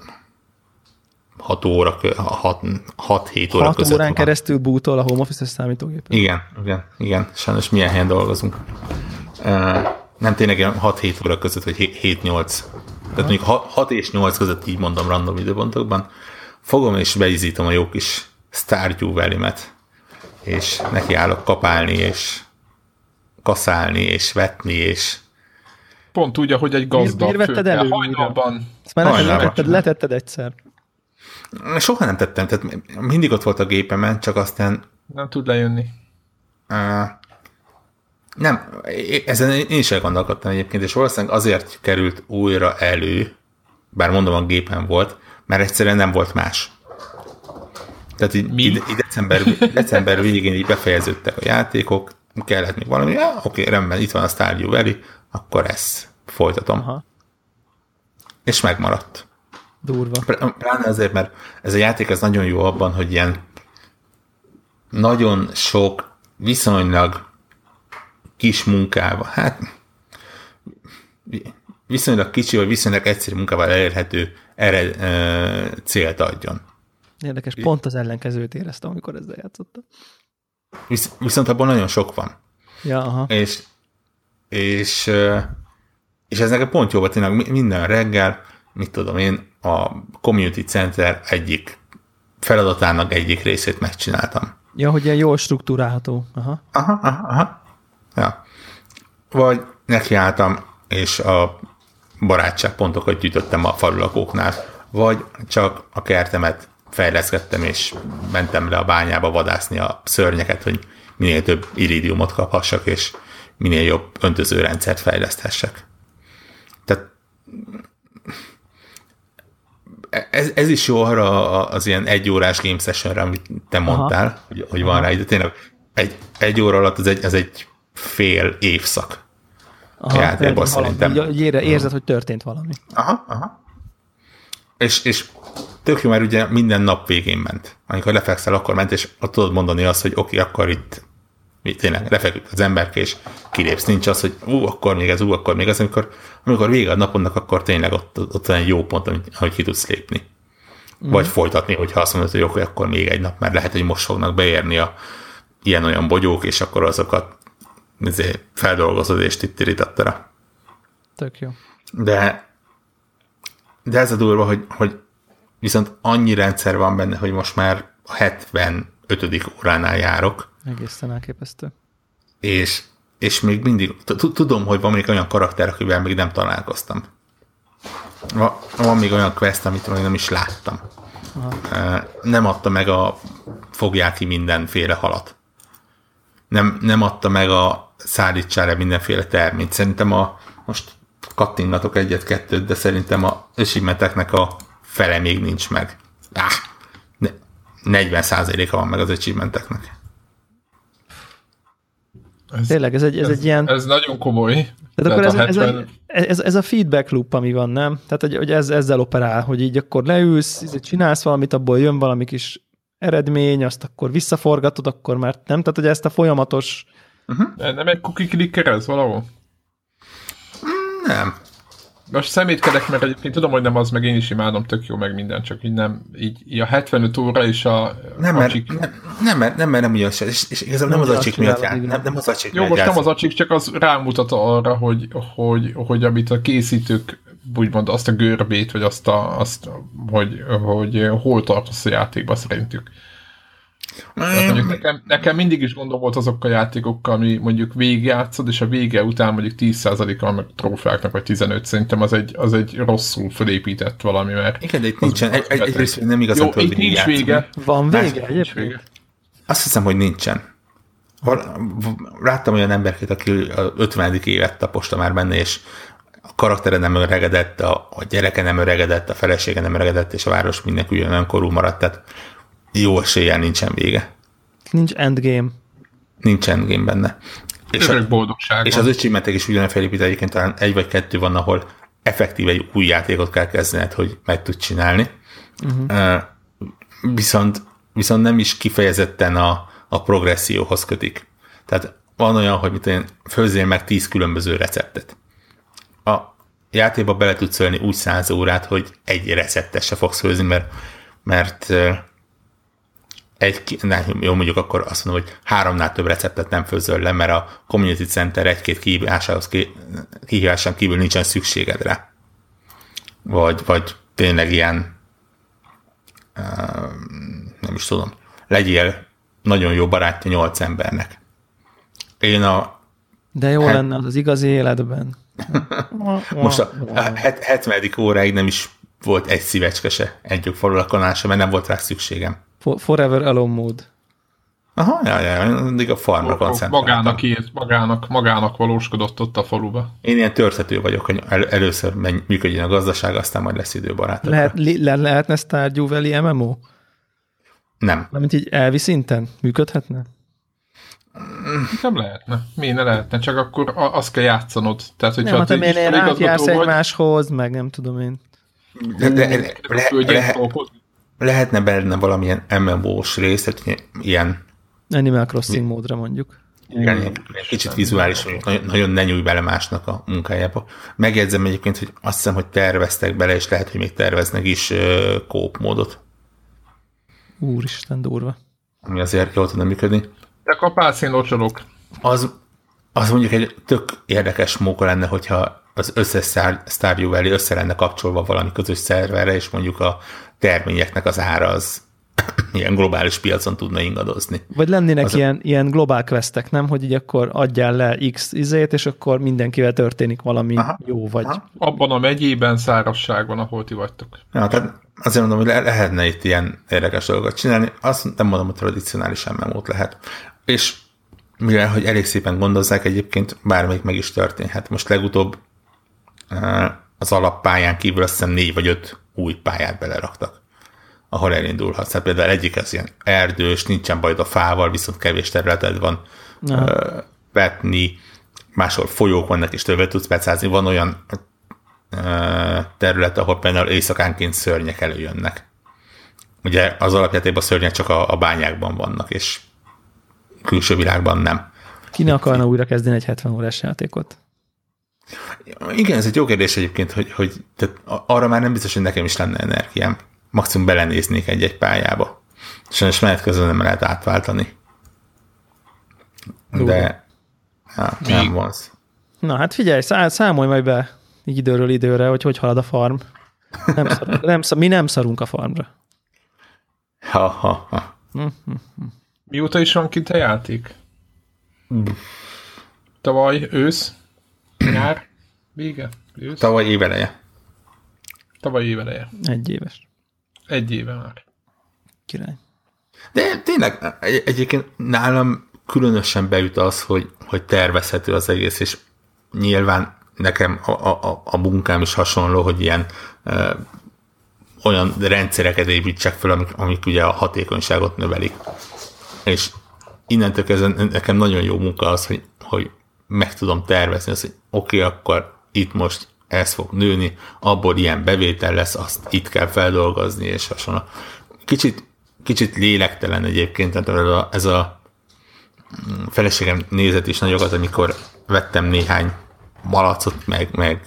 6 óra, 6-7 óra 6 között órán van. keresztül bútol a home office-es számítógépen. Igen, igen, igen. Sajnos milyen helyen dolgozunk. Nem tényleg ilyen 6-7 óra között, vagy 7-8. Tehát mondjuk 6 és 8 között így mondom random időpontokban. Fogom és beizítom a jó kis Stardew Valley-met, és nekiállok kapálni, és kaszálni, és vetni, és Pont úgy, ahogy egy gazdag Miért vetted elő Hajnalban. Ezt már Hajnalban. letetted, letetted egyszer. soha nem tettem, tehát mindig ott volt a gépemen, csak aztán Nem tud lejönni. Uh, nem, ezen én is elgondolkodtam egyébként, és valószínűleg azért került újra elő, bár mondom a gépen volt, mert egyszerűen nem volt más. Tehát így, Mi? így, december, december végén így befejeződtek a játékok, kellett még valami, ja, oké, rendben, itt van a Stardew Valley, akkor ezt folytatom. Aha, És megmaradt. durva. Pl- Pláne azért, mert ez a játék ez nagyon jó abban, hogy ilyen nagyon sok viszonylag kis munkával, hát vi- viszonylag kicsi, vagy viszonylag egyszerű munkával elérhető ered, ö, célt adjon. Érdekes, pont az ellenkezőt éreztem, amikor ezzel játszottam. Visz, viszont abban nagyon sok van. Ja, aha. És, és, és ez nekem pont jó volt, tényleg mi- minden reggel, mit tudom én, a Community Center egyik feladatának egyik részét megcsináltam. Ja, hogy ilyen jól struktúrálható. Aha. Aha, aha, aha. Ja. Vagy nekiálltam, és a barátságpontokat gyűjtöttem a falulakóknál, vagy csak a kertemet fejleszkedtem, és mentem le a bányába vadászni a szörnyeket, hogy minél több iridiumot kaphassak, és minél jobb öntözőrendszert fejleszthessek. Tehát ez, ez is jó arra az ilyen egy órás game sessionre, amit te mondtál, hogy, hogy van rá idő. Tényleg egy, egy óra alatt ez egy, ez egy fél évszak. aha játékban szerintem. Így, így ére- érzed, hogy történt valami. Aha, aha. és, és tök jó, mert ugye minden nap végén ment. Amikor lefekszel, akkor ment, és tudod mondani azt, hogy oké, okay, akkor itt tényleg lefeküdt az emberke, és kilépsz. Nincs az, hogy ú, akkor még ez, ú, akkor még ez, amikor, amikor vége a napodnak, akkor tényleg ott, ott van egy jó pont, hogy ki tudsz lépni. Mm. Vagy folytatni, hogyha azt mondod, hogy oké, akkor még egy nap, mert lehet, hogy most fognak beérni a ilyen-olyan bogyók, és akkor azokat izé, feldolgozod, és tittiritattara. Tök jó. De, de ez a durva, hogy, hogy viszont annyi rendszer van benne, hogy most már a 75. óránál járok. Egészen elképesztő. És, és még mindig, tudom, hogy van még olyan karakter, akivel még nem találkoztam. Van még olyan quest, amit még nem is láttam. Aha. Nem adta meg a fogják ki mindenféle halat. Nem, nem adta meg a szállítsára mindenféle terményt. Szerintem a, most kattingatok egyet-kettőt, de szerintem a ösimeteknek a fele még nincs meg. Ah, 40%-a van meg az achievementeknek. Ez, Tényleg, ez egy, ez, ez egy ilyen... Ez nagyon komoly. Tehát akkor ez, 70... ez, ez, ez, a feedback loop, ami van, nem? Tehát, hogy, hogy ez, ezzel operál, hogy így akkor leülsz, csinálsz valamit, abból jön valami kis eredmény, azt akkor visszaforgatod, akkor már nem? Tehát, hogy ezt a folyamatos... Uh-huh. Nem egy cookie clicker ez valahol? Nem most szemétkedek, mert egyébként tudom, hogy nem az, meg én is imádom, tök jó, meg minden, csak így nem, így, így a 75 óra és a nem, mert, acsik... nem, nem, mert, nem, mert nem úgy és, és igazából nem, nem az acsik miatt jár, nem, nem az acsik Jó, most nem az acsik, csak az rámutat arra, hogy, hogy, hogy amit a készítők úgymond azt a görbét, vagy azt, a, azt hogy, hogy hol tartasz a játékba szerintük. Mondjuk nekem, nekem mindig is gondom volt azok a játékokkal, ami mondjuk végigjátszod, és a vége után mondjuk 10%-a meg trófáknak, vagy 15 szerintem az egy, az egy rosszul felépített valami, mert... Igen, de itt nincsen, egy, egy, egyrészt nem igazán Jó, itt nincs játszani. vége. Van vége egyébként? Azt hiszem, hogy nincsen. Láttam olyan emberket, aki a 50. évet taposta már benne, és a karaktere nem öregedett, a, a gyereke nem öregedett, a felesége nem öregedett, és a város mindenki ugyanolyan korú maradt, tehát jó eséllyel nincsen vége. Nincs endgame. Nincs endgame benne. És, a, boldogság és az öcsimetek is ugyanolyan felépít, egyébként talán egy vagy kettő van, ahol effektíve egy új játékot kell kezdened, hogy meg tud csinálni. Uh-huh. Viszont, viszont nem is kifejezetten a, a progresszióhoz kötik. Tehát van olyan, hogy mit én főzzél meg tíz különböző receptet. A játékba bele tudsz ölni úgy száz órát, hogy egy receptet se fogsz főzni, mert, mert egy, ne, jó, mondjuk akkor azt mondom, hogy háromnál több receptet nem főzöl le, mert a Community Center egy-két kihívásához, kihívásán kívül nincsen szükséged rá. Vagy, vagy tényleg ilyen nem is tudom, legyél nagyon jó barátja nyolc embernek. Én a... De jó het... lenne az az igazi életben. Most a, a 70. óráig nem is volt egy szívecske se, egy falulakonása, mert nem volt rá szükségem. Forever Alone Mode. Aha, ja, ja, mindig a farmra koncentráltam. Magának írt, magának, magának valóskodott ott a faluba. Én ilyen törtető vagyok, hogy el, először menj, működjön a gazdaság, aztán majd lesz időbarát. Lehet, le, lehetne Stardew Valley MMO? Nem. Mint így elvi szinten működhetne? Nem lehetne. Mi ne lehetne, csak akkor azt kell játszanod. Tehát, hogyha nem, hát miért átjársz egymáshoz, meg nem tudom én. De, de, de, le, le, lehetne benne valamilyen MMO-s rész, tehát ilyen... Animal Crossing mi? módra mondjuk. Igen, ilyen kicsit vizuális vagyok, nagyon, nagyon ne nyújj bele másnak a munkájába. Megjegyzem egyébként, hogy azt hiszem, hogy terveztek bele, és lehet, hogy még terveznek is kóp módot. Úristen, durva. Ami azért jól tudna működni. De kapálsz én locsolok. Az, az mondjuk egy tök érdekes móka lenne, hogyha az összes Stardew Valley össze lenne kapcsolva valami közös szerverre, és mondjuk a terményeknek az ára az ilyen globális piacon tudna ingadozni. Vagy lennének az ilyen, a... ilyen globál questek, nem? Hogy így akkor adjál le X izét, és akkor mindenkivel történik valami Aha. jó, vagy... Aha. Abban a megyében szárazság van, ahol ti vagytok. Ja, tehát azért mondom, hogy lehetne itt ilyen érdekes dolgokat csinálni. Azt nem mondom, hogy tradicionális MMO-t lehet. És mivel, hogy elég szépen gondozzák, egyébként bármelyik meg is történhet. Most legutóbb eh, az alappályán kívül azt hiszem négy vagy öt új pályát beleraktak, ahol elindulhatsz. Hát például egyik ez ilyen erdős, nincsen bajod a fával, viszont kevés területed van uh, vetni, máshol folyók vannak, és többet tudsz becázni. Van olyan terület, ahol például éjszakánként szörnyek előjönnek. Ugye az alapjátékban a szörnyek csak a, a bányákban vannak, és külső világban nem. Ki ne akarna újra kezdeni egy 70 órás játékot? Igen, ez egy jó kérdés egyébként, hogy, hogy tehát arra már nem biztos, hogy nekem is lenne energiám. Maximum belenéznék egy-egy pályába. Sajnos menet közben nem lehet átváltani. De ja, nem van. Na hát figyelj, számolj majd be így időről időre, hogy hogy halad a farm. Nem szarunk, nem szar, mi nem szarunk a farmra. Ha, ha, ha. Mióta is van kint a játék? Tavaly ősz? Nyár? Vége? Ősz? Tavaly éveleje. Tavaly éveleje. Egy éves. Egy éve már. Király. De tényleg egy, egyébként nálam különösen beüt az, hogy, hogy tervezhető az egész, és nyilván nekem a, a, a munkám is hasonló, hogy ilyen ö, olyan rendszereket építsek fel, amik, amik ugye a hatékonyságot növelik. És innentől kezdve nekem nagyon jó munka az, hogy, hogy meg tudom tervezni azt, hogy oké, okay, akkor itt most ez fog nőni, abból ilyen bevétel lesz, azt itt kell feldolgozni, és hasonló. Kicsit, kicsit lélektelen egyébként, tehát ez a, ez a feleségem nézett is nagyokat, amikor vettem néhány malacot, meg, meg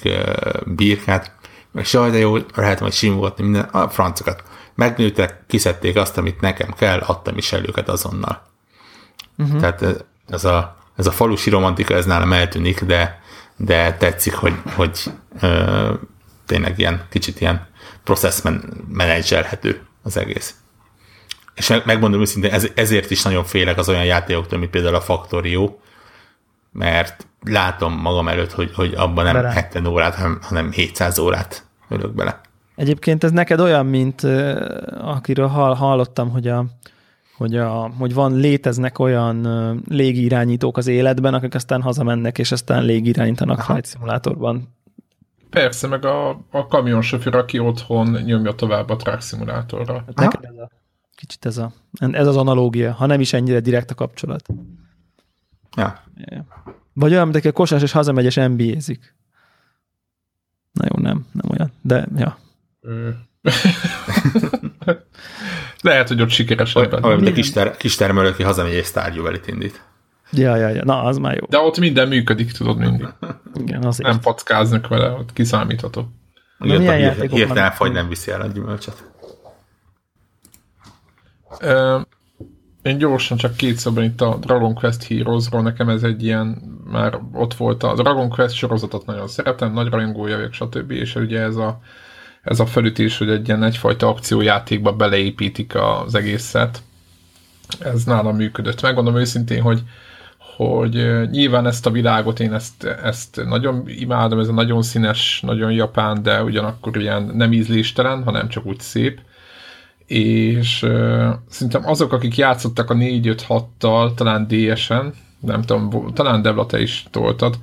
birkát, meg saj, de jó, lehet majd simogatni minden, a francokat. Megnőttek, kiszedték azt, amit nekem kell, adtam is el őket azonnal. Uh-huh. Tehát ez a, ez a falusi romantika, ez nálam eltűnik, de, de tetszik, hogy, hogy ö, tényleg ilyen kicsit ilyen process menedzselhető az egész. És megmondom őszintén, ez, ezért is nagyon félek az olyan játékoktól, mint például a Factorio, mert látom magam előtt, hogy, hogy abban nem bele. 70 órát, hanem, hanem 700 órát ölök bele. Egyébként ez neked olyan, mint akiről hall, hallottam, hogy a, hogy, a, hogy van, léteznek olyan légirányítók az életben, akik aztán hazamennek, és aztán légirányítanak flight szimulátorban. Persze, meg a, a kamionsofőr, aki otthon nyomja tovább a track szimulátorra. Hát neked ez a, kicsit ez, a, ez az analógia, ha nem is ennyire direkt a kapcsolat. Ja. ja. Vagy olyan, mint aki a kosás és hazamegy és NBA-zik. Na jó, nem, nem olyan, de ja. Lehet, hogy ott sikeres ebben. Olyan, mint a kis, ter- kis termelő, aki hazamegy és valley indít. Ja, ja, ja, na, az már jó. De ott minden működik, tudod mindig. Igen, azért. Nem packáznak vele, ott kiszámítható. Na, milyen játékok Hirtelen fagy nem viszi el a gyümölcsöt. Én gyorsan csak két szóban itt a Dragon Quest Heroes-ról, nekem ez egy ilyen, már ott volt a Dragon Quest sorozatot nagyon szeretem, nagy rajongója vagyok, stb. És ugye ez a, ez a felütés, hogy egy ilyen egyfajta akciójátékba beleépítik az egészet, ez nálam működött. Megmondom őszintén, hogy hogy nyilván ezt a világot én ezt, ezt nagyon imádom, ez a nagyon színes, nagyon japán, de ugyanakkor ilyen nem ízléstelen, hanem csak úgy szép és uh, szerintem azok, akik játszottak a 4-5-6-tal, talán DS-en, nem tudom, talán Devla te is toltad,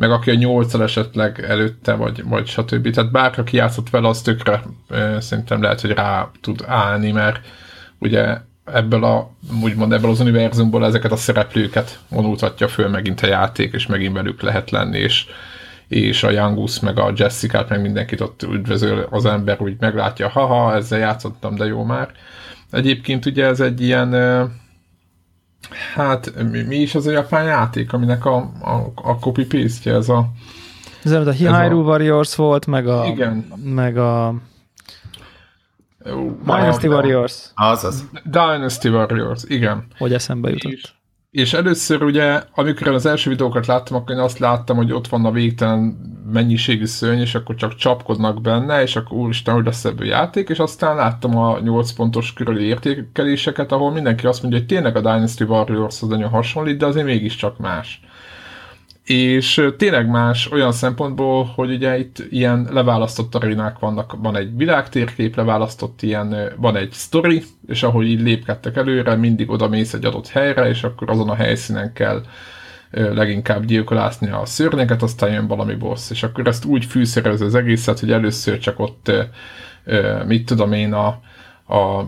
meg aki a 8 esetleg előtte, vagy, vagy stb. Tehát bárki, aki játszott vele, az tökre szerintem lehet, hogy rá tud állni, mert ugye ebből a, úgymond ebből az univerzumból ezeket a szereplőket vonultatja föl megint a játék, és megint velük lehet lenni, és és a Youngus, meg a Jessica-t, meg mindenkit ott üdvözöl az ember, úgy meglátja, haha, ezzel játszottam, de jó már. Egyébként ugye ez egy ilyen, hát mi is az a japán játék, aminek a, a, a copy-paste ez a... Ez, a Hyrule Warriors volt, meg a... Igen. Meg a... Dynasty Warriors. Az az. Dynasty Warriors, igen. Hogy eszembe jutott. És, és először ugye, amikor az első videókat láttam, akkor én azt láttam, hogy ott van a végtelen mennyiségű szörny, és akkor csak csapkodnak benne, és akkor úristen, hogy lesz ebből játék, és aztán láttam a 8 pontos körüli értékeléseket, ahol mindenki azt mondja, hogy tényleg a Dynasty Warriors az nagyon hasonlít, de azért mégiscsak más és tényleg más olyan szempontból, hogy ugye itt ilyen leválasztott arénák vannak, van egy világtérkép, leválasztott ilyen, van egy story, és ahogy így lépkedtek előre, mindig oda mész egy adott helyre, és akkor azon a helyszínen kell leginkább gyilkolászni a szörnyeket, aztán jön valami boss, és akkor ezt úgy fűszerez az egészet, hogy először csak ott, mit tudom én, a, a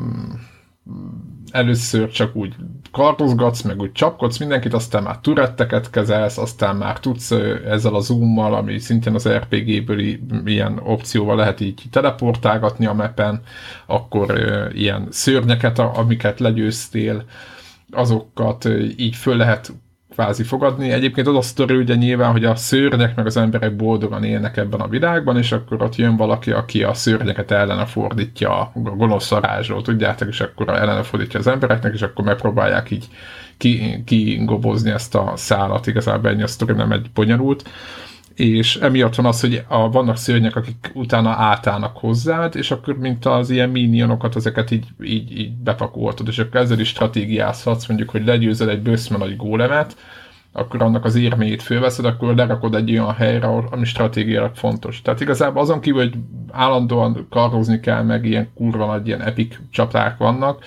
először csak úgy kardozgatsz, meg úgy csapkodsz mindenkit, aztán már turetteket kezelsz, aztán már tudsz ezzel a zoommal, ami szintén az RPG-ből ilyen opcióval lehet így teleportálgatni a mepen, akkor ilyen szörnyeket, amiket legyőztél, azokat így föl lehet kvázi fogadni. Egyébként az a sztori ugye nyilván, hogy a szörnyek meg az emberek boldogan élnek ebben a világban, és akkor ott jön valaki, aki a szörnyeket ellene fordítja a gonosz varázsról, tudjátok, és akkor ellene fordítja az embereknek, és akkor megpróbálják így kigobozni ki ezt a szálat, igazából ennyi a sztori nem egy bonyolult és emiatt van az, hogy a, vannak szörnyek, akik utána átállnak hozzád, és akkor mint az ilyen minionokat, ezeket így, így, így bepakoltad, és akkor ezzel is stratégiázhatsz, mondjuk, hogy legyőzel egy bőszme nagy gólemet, akkor annak az érméjét fölveszed, akkor lerakod egy olyan helyre, ami stratégiailag fontos. Tehát igazából azon kívül, hogy állandóan karozni kell, meg ilyen kurva nagy ilyen epic csaták vannak,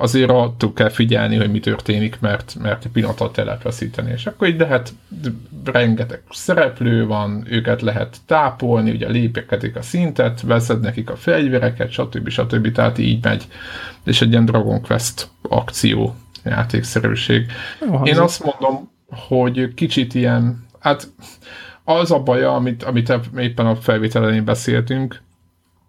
azért attól kell figyelni, hogy mi történik, mert, mert egy pillanatot el lehet veszíteni. És akkor így lehet, rengeteg szereplő van, őket lehet tápolni, ugye lépekedik a szintet, veszed nekik a fegyvereket, stb. stb. Tehát így megy. És egy ilyen Dragon Quest akció játékszerűség. Jó, Én azt mondom, hogy kicsit ilyen, hát az a baja, amit, amit éppen a felvételen beszéltünk,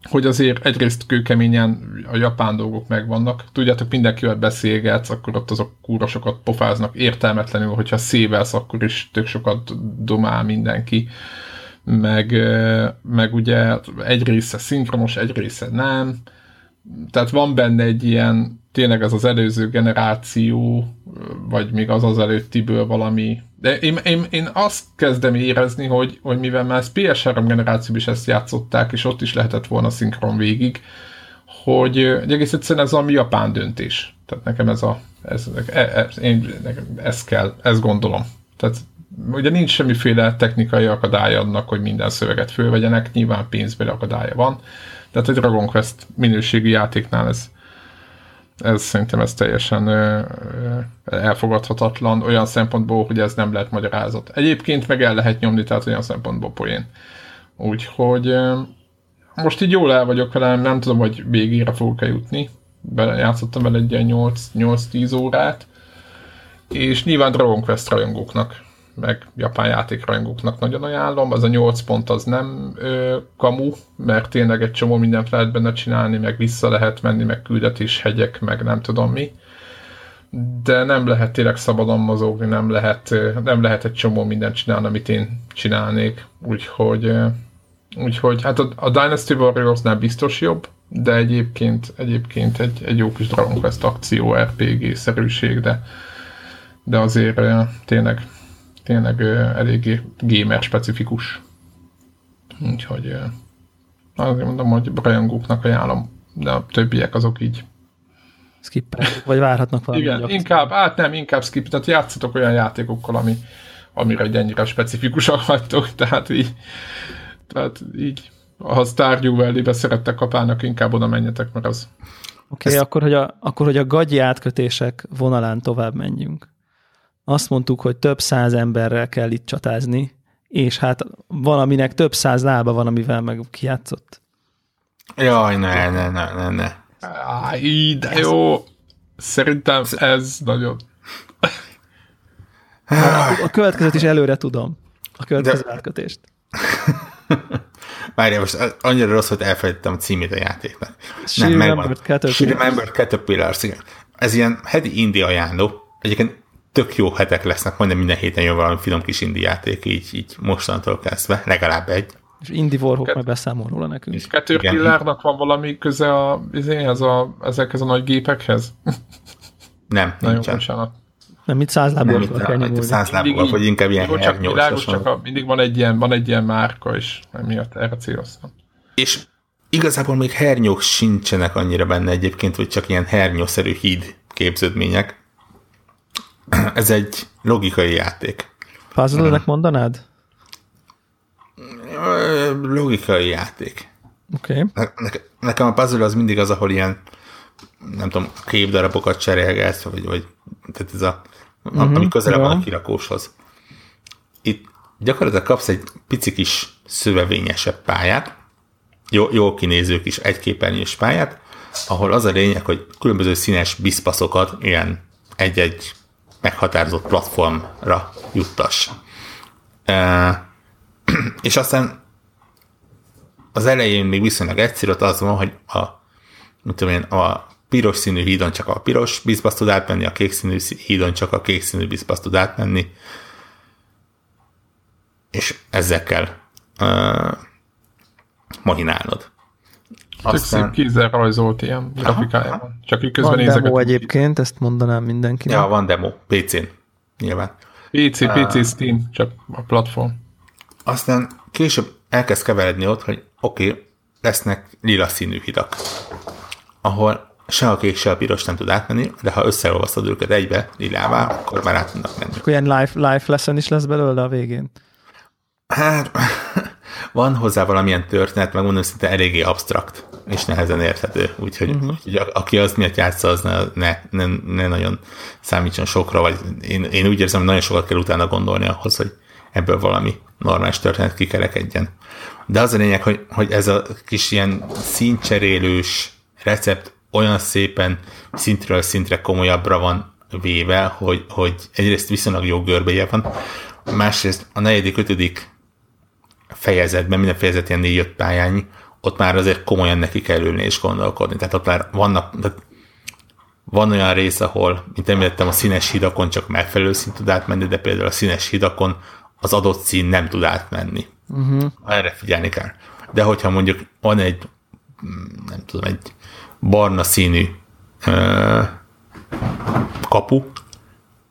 hogy azért egyrészt kőkeményen a japán dolgok megvannak. Tudjátok, mindenkivel beszélgetsz, akkor ott azok kúra sokat pofáznak értelmetlenül, hogyha szévelsz, akkor is tök sokat domál mindenki. Meg, meg ugye egy része szinkronos, egy része nem. Tehát van benne egy ilyen, tényleg ez az előző generáció, vagy még az az előttiből valami de én, én, én azt kezdem érezni, hogy, hogy mivel már PS3 generációban is ezt játszották, és ott is lehetett volna szinkron végig, hogy, hogy egész egyszerűen ez a japán döntés. Tehát nekem ez a, ez, ez, én, nekem ez kell, ezt gondolom. Tehát ugye nincs semmiféle technikai akadály annak, hogy minden szöveget fölvegyenek, nyilván pénzbeli akadálya van, tehát egy Dragon Quest minőségű játéknál ez, ez szerintem ez teljesen ö, ö, elfogadhatatlan olyan szempontból, hogy ez nem lehet magyarázat. Egyébként meg el lehet nyomni, tehát olyan szempontból poén. Úgyhogy ö, most így jól el vagyok vele, nem tudom, hogy végére fogok-e jutni. Bele, játszottam vele egy ilyen 8-10 órát, és nyilván Dragon Quest rajongóknak meg japán játékrajongóknak nagyon ajánlom. Az a 8 pont az nem ö, kamu, mert tényleg egy csomó mindent lehet benne csinálni, meg vissza lehet menni, meg küldetés hegyek, meg nem tudom mi. De nem lehet tényleg szabadon mozogni, nem lehet, nem lehet egy csomó mindent csinálni, amit én csinálnék. Úgyhogy, úgyhogy hát a, a Dynasty Warriors-nál biztos jobb, de egyébként, egyébként egy, egy jó kis Dragon Quest akció RPG-szerűség, de, de azért tényleg tényleg eléggé gamer specifikus. Úgyhogy azért mondom, hogy rajongóknak ajánlom, de a többiek azok így skippelik, vagy várhatnak valami. Igen, gyakorlat. inkább, hát nem, inkább skip, tehát játszatok olyan játékokkal, ami, amire egy ennyire specifikusak vagytok, tehát így, tehát így ha Stardew Valley-be szerettek kapálnak, inkább oda menjetek, mert az... Oké, okay, akkor, hogy a, akkor, hogy a gagyi átkötések vonalán tovább menjünk azt mondtuk, hogy több száz emberrel kell itt csatázni, és hát valaminek több száz lába van, amivel meg kijátszott. Jaj, ne, ne, ne, ne, ne. Áj, de jó. Szerintem ez nagyon... A, a következőt is előre tudom. A következő de... átkötést. Várjál, most annyira rossz, hogy elfelejtettem a címét a játéknak. She Nem, Remembered Caterpillars. She Remembered Caterpillars, igen. Ez ilyen heti indi ajánló. Egyébként tök jó hetek lesznek, majdnem minden héten jön valami finom kis indi játék, így, így mostantól kezdve, legalább egy. És Indi Warhawk majd beszámol róla nekünk. És Caterpillarnak van valami köze a, ez a, ezekhez a nagy gépekhez? Nem, Nagyon nincsen. Bocsánat. Nem, mit száz lábúval kell nyomulni. Száz lábúval, vagy inkább ilyen csak világos, csak a, mindig van egy, ilyen, van egy ilyen márka, és emiatt erre céloztam. És igazából még hernyók sincsenek annyira benne egyébként, hogy csak ilyen hernyószerű híd képződmények. Ez egy logikai játék. Puzzle-nek mondanád? Logikai játék. Oké. Okay. Ne, nekem a puzzle az mindig az, ahol ilyen nem tudom, képdarabokat cserélgetsz, vagy, vagy tehát ez a, uh-huh, ami közelebb van a kirakóshoz. Itt gyakorlatilag kapsz egy pici kis szövevényesebb pályát, jó, jó kinéző kis egyképernyős pályát, ahol az a lényeg, hogy különböző színes biszpaszokat, ilyen egy-egy meghatározott platformra juttass. És aztán az elején még viszonylag egyszerű, az van, hogy a, mit tudom én, a piros színű hídon csak a piros bizbasz tud átmenni, a kék színű hídon csak a kék színű bizbasz tud átmenni, és ezzel kell uh, mahinálnod. Aztán... Szép kézzel rajzolt ilyen grafikájában. Csak így közben van demo egyébként, ezt mondanám mindenkinek. Ja, van demo, PC-n, nyilván. PC, PC, uh, Steam, csak a platform. Aztán később elkezd keveredni ott, hogy oké, okay, lesznek lila színű hidak, ahol se a kék, se a piros nem tud átmenni, de ha összeolvasztod őket egybe lilává, akkor már át tudnak menni. Akkor ilyen life, life lesson is lesz belőle a végén? Hát, van hozzá valamilyen történet, megmondom szinte eléggé abstrakt, és nehezen érthető, úgyhogy, uh-huh. úgyhogy aki azt miatt játsza, az ne, ne, ne, ne nagyon számítson sokra, vagy én, én úgy érzem, hogy nagyon sokat kell utána gondolni ahhoz, hogy ebből valami normális történet kikerekedjen. De az a lényeg, hogy, hogy ez a kis ilyen színcserélős recept olyan szépen szintről szintre komolyabbra van véve, hogy, hogy egyrészt viszonylag jó görbéje van, másrészt a negyedik, ötödik fejezetben, minden fejezet ilyen négy-öt pályányi, ott már azért komolyan neki kell ülni és gondolkodni. Tehát ott már vannak, tehát van olyan rész, ahol, mint említettem, a színes hidakon csak megfelelő szint tud átmenni, de például a színes hidakon az adott szín nem tud átmenni. Uh-huh. Erre figyelni kell. De hogyha mondjuk van egy, nem tudom, egy barna színű ö, kapu,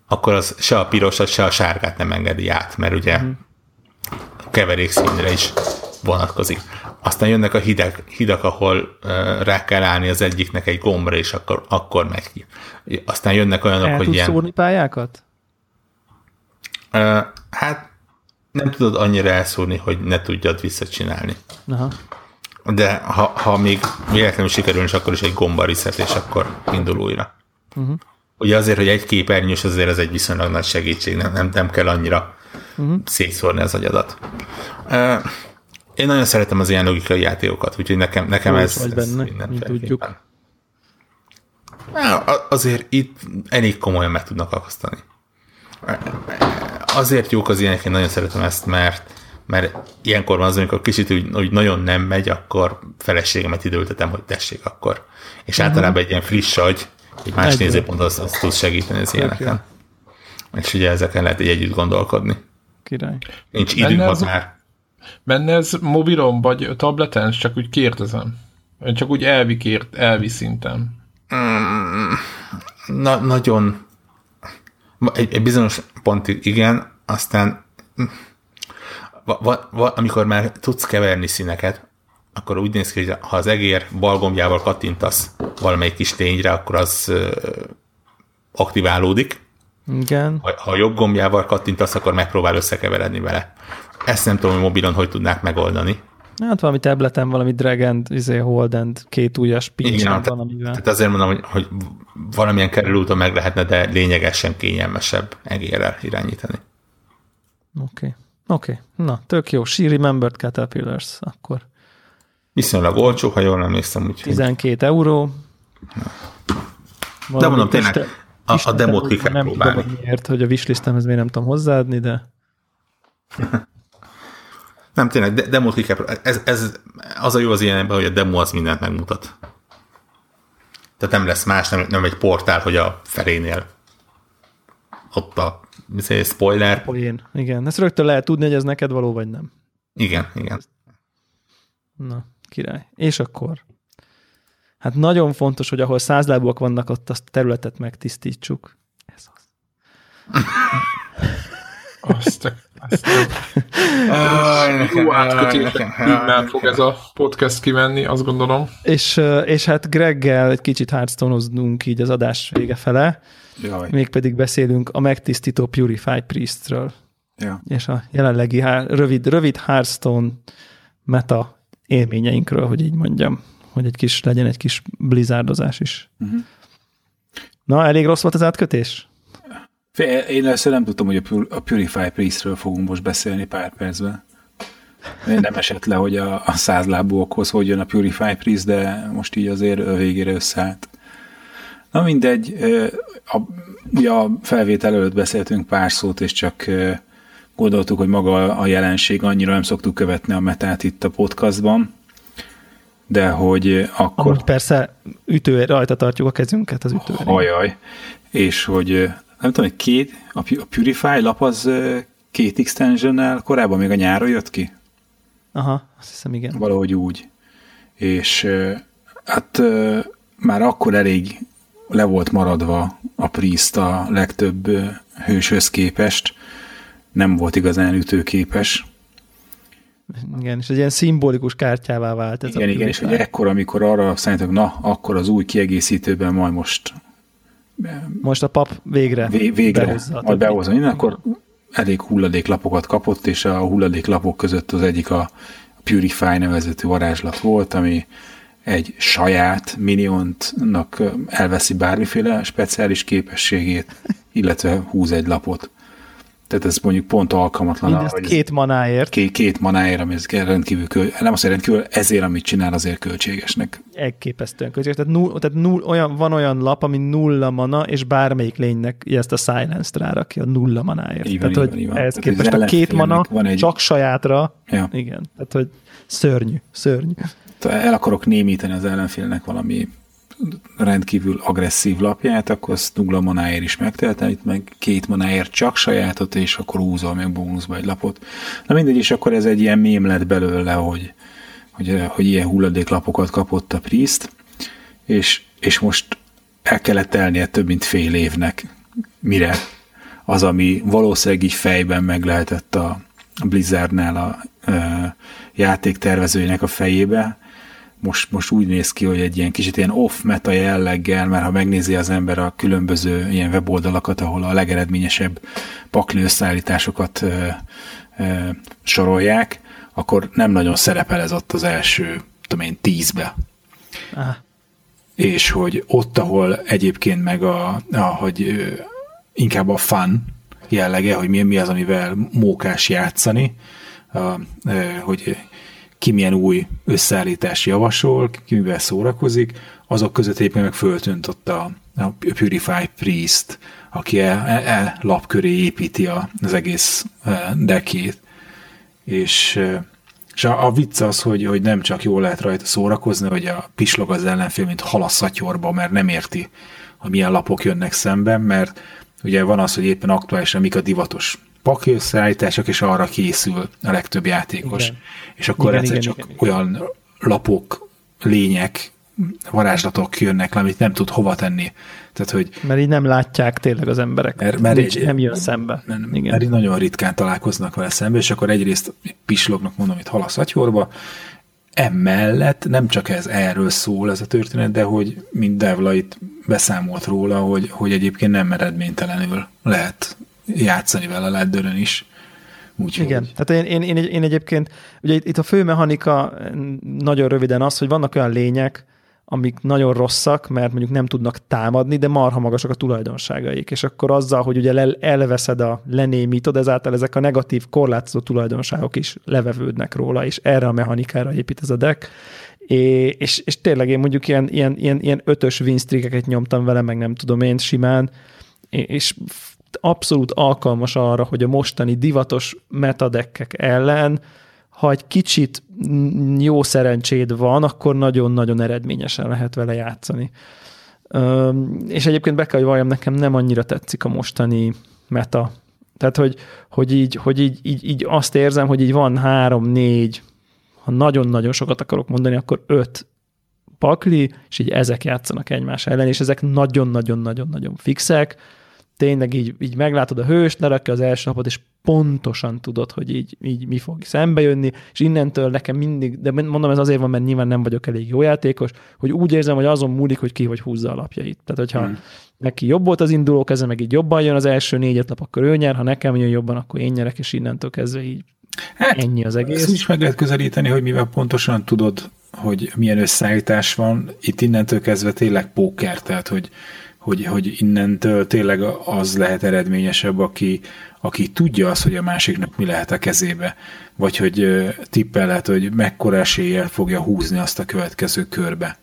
akkor az se a pirosat, se a sárgát nem engedi át, mert ugye uh-huh. A keverék színre is vonatkozik. Aztán jönnek a hidak, hidak ahol rá kell állni az egyiknek egy gombra, és akkor, akkor megy ki. Aztán jönnek olyanok, El hogy ilyen... szórni pályákat? Hát nem tudod annyira elszúrni, hogy ne tudjad visszacsinálni. Aha. De ha, ha még véletlenül sikerül, és akkor is egy gomba reset, és akkor indul újra. Uh-huh. Ugye azért, hogy egy képernyős, azért ez egy viszonylag nagy segítség, nem, nem, nem kell annyira uh-huh. szétszórni az agyadat. Én nagyon szeretem az ilyen logikai játékokat, úgyhogy nekem, nekem ez, ez benne, minden tudjuk. Azért itt elég komolyan meg tudnak akasztani azért jók az ilyenek, én nagyon szeretem ezt, mert mert ilyenkor van az, amikor kicsit úgy, úgy nagyon nem megy, akkor feleségemet időltetem, hogy tessék akkor. És uh-huh. általában egy ilyen friss agy, egy más egy nézőpont, az, az tud segíteni az ilyeneken. És ugye ezeken lehet egy együtt gondolkodni. Király. Nincs időm az már. Menne ez mobilon, vagy tableten? Csak úgy kérdezem. Csak úgy elvi, kért, elvi szinten. Mm, na, nagyon egy, egy bizonyos pontig igen, aztán va, va, va, amikor már tudsz keverni színeket, akkor úgy néz ki, hogy ha az egér balgombjával kattintasz valamelyik kis tényre, akkor az ö, aktiválódik. Igen. Ha, ha jobb gombjával kattintasz, akkor megpróbál összekeveredni vele. Ezt nem tudom, hogy mobilon hogy tudnák megoldani. Hát valami tableten, valami drag and, izé, hold and, két újas pincs van, valamivel. Tehát azért mondom, hogy, hogy valamilyen kerülőúton meg lehetne, de lényegesen kényelmesebb egérrel irányítani. Oké. Okay. Oké. Okay. Na, tök jó. She remembered Caterpillars, akkor. Viszonylag olcsó, ha jól emlékszem. Úgy, 12 euró. de mondom, tényleg a, a demót ki kell nem próbálni. Tudom, miért, hogy a wishlistemhez még nem tudom hozzáadni, de Nem, tényleg, de, demót ki kell, ez, ez, az a jó az ilyenben, hogy a demo az mindent megmutat. Tehát nem lesz más, nem, nem egy portál, hogy a felénél ott a spoiler. Poén. Igen, ezt rögtön lehet tudni, hogy ez neked való, vagy nem. Igen, igen. Na, király. És akkor? Hát nagyon fontos, hogy ahol százlábúak vannak, ott azt a területet megtisztítsuk. Ez az. Azt azt a... Jó átkötésemmel fog ez a podcast kimenni, azt gondolom. És, és hát Greggel egy kicsit hearthstone így az adás vége fele. Jaj. Mégpedig beszélünk a megtisztító Purified Priestről. Ja. És a jelenlegi rövid, rövid Hearthstone meta élményeinkről, hogy így mondjam, hogy egy kis legyen egy kis blizzardozás is. Uh-huh. Na, elég rossz volt az átkötés? Én először nem tudtam, hogy a Purify Priestről fogunk most beszélni pár percben. Én nem esett le, hogy a, a százlábúokhoz hogy jön a Purify Priest, de most így azért a végére összeállt. Na mindegy, a, ugye a felvétel előtt beszéltünk pár szót, és csak gondoltuk, hogy maga a jelenség annyira nem szoktuk követni a metát itt a podcastban, de hogy akkor... Amúgy persze ütő, rajta tartjuk a kezünket az ütőre. Ajaj. És hogy nem tudom, hogy két, a Purify lap az két extension korábban még a nyáron jött ki? Aha, azt hiszem igen. Valahogy úgy. És hát már akkor elég le volt maradva a Priest a legtöbb hőshöz képest, nem volt igazán ütőképes. Igen, és egy ilyen szimbolikus kártyává vált ez igen, a Igen, és hogy ekkor, amikor arra szerintem, na, akkor az új kiegészítőben majd most most a pap végre vé, végre behozza, majd behozza innen, akkor elég hulladéklapokat kapott, és a hulladéklapok között az egyik a Purify nevezetű varázslat volt, ami egy saját miniontnak elveszi bármiféle speciális képességét, illetve húz egy lapot. Tehát ez mondjuk pont alkalmatlan. Mindezt arra, két manáért. Két, két manáért, ami ez rendkívül, nem azt rendkívül, ezért, amit csinál, azért költségesnek. Elképesztően költséges. Tehát, null, tehát null, olyan, van olyan lap, ami nulla mana, és bármelyik lénynek ezt a silence-t rárakja nulla manáért. Így van, tehát, így van, hogy ehhez képest a két mana van egy... csak sajátra, ja. igen. Tehát, hogy szörnyű, szörnyű. El akarok némítani az ellenfélnek valami rendkívül agresszív lapját, akkor azt nulla manáért is megtehetem, itt meg két manáért csak sajátot, és akkor húzol meg bónuszba egy lapot. Na mindegy, és akkor ez egy ilyen mém lett belőle, hogy, hogy, hogy ilyen hulladéklapokat kapott a Priest, és, és most el kellett telnie több mint fél évnek, mire az, ami valószínűleg így fejben meg lehetett a Blizzardnál a, a játéktervezőjének a fejébe, most, most úgy néz ki, hogy egy ilyen kicsit ilyen off-meta jelleggel, mert ha megnézi az ember a különböző ilyen weboldalakat, ahol a legeredményesebb pakli összeállításokat ö, ö, sorolják, akkor nem nagyon szerepel ez ott az első, tudom én, tízbe. Ah. És hogy ott, ahol egyébként meg a, a hogy inkább a fun jellege, hogy mi, mi az, amivel mókás játszani, a, hogy ki milyen új összeállítás javasol, ki mivel szórakozik, azok között éppen meg föltűnt ott a, a Purify Priest, aki e, e, e lap köré építi a, az egész e, dekét. És, e, és a, a vicc az, hogy, hogy nem csak jól lehet rajta szórakozni, hogy a pislog az ellenfél, mint hal szatyorba, mert nem érti, hogy milyen lapok jönnek szemben, mert ugye van az, hogy éppen aktuálisan mik a divatos paki összeállítások, és arra készül a legtöbb játékos. Igen. És akkor igen, egyszer igen, csak igen, olyan lapok, lények, varázslatok jönnek amit nem tud hova tenni. Tehát, hogy, mert így nem látják tényleg az emberek. Mert, mert egy, nem jön szembe. Mert, Igen. mert így nagyon ritkán találkoznak vele szembe, és akkor egyrészt pislognak, mondom, itt halasz atyorba, emellett nem csak ez erről szól ez a történet, de hogy mind Devla itt beszámolt róla, hogy, hogy egyébként nem eredménytelenül lehet játszani vele leddőrön is. Úgyhogy. Igen, tehát én, én, én, én egyébként, ugye itt, a fő mechanika nagyon röviden az, hogy vannak olyan lények, amik nagyon rosszak, mert mondjuk nem tudnak támadni, de marha magasak a tulajdonságaik. És akkor azzal, hogy ugye elveszed a lenémítod, ezáltal ezek a negatív korlátozó tulajdonságok is levevődnek róla, és erre a mechanikára épít ez a deck. És, és, és tényleg én mondjuk ilyen, ilyen, ilyen, ilyen ötös winstreakeket nyomtam vele, meg nem tudom én simán, és abszolút alkalmas arra, hogy a mostani divatos metadekkek ellen, ha egy kicsit jó szerencséd van, akkor nagyon-nagyon eredményesen lehet vele játszani. És egyébként be kell, hogy valljam, nekem nem annyira tetszik a mostani meta. Tehát, hogy, hogy, így, hogy így, így, így azt érzem, hogy így van három, négy, ha nagyon-nagyon sokat akarok mondani, akkor öt pakli, és így ezek játszanak egymás ellen, és ezek nagyon-nagyon-nagyon-nagyon fixek, tényleg így, így meglátod a hőst, lerakja az első napot, és pontosan tudod, hogy így, így mi fog szembe jönni, és innentől nekem mindig, de mondom, ez azért van, mert nyilván nem vagyok elég jó játékos, hogy úgy érzem, hogy azon múlik, hogy ki hogy húzza a lapjait. Tehát, hogyha hmm. neki jobb volt az induló keze, meg így jobban jön az első négyet lap, akkor ő nyer, ha nekem jön jobban, akkor én nyerek, és innentől kezdve így hát, ennyi az egész. Ezt is meg lehet közelíteni, hogy mivel pontosan tudod, hogy milyen összeállítás van, itt innentől kezdve tényleg póker, tehát hogy hogy, hogy innentől tényleg az lehet eredményesebb, aki, aki tudja azt, hogy a másiknak mi lehet a kezébe, vagy hogy tippelhet, hogy mekkora eséllyel fogja húzni azt a következő körbe.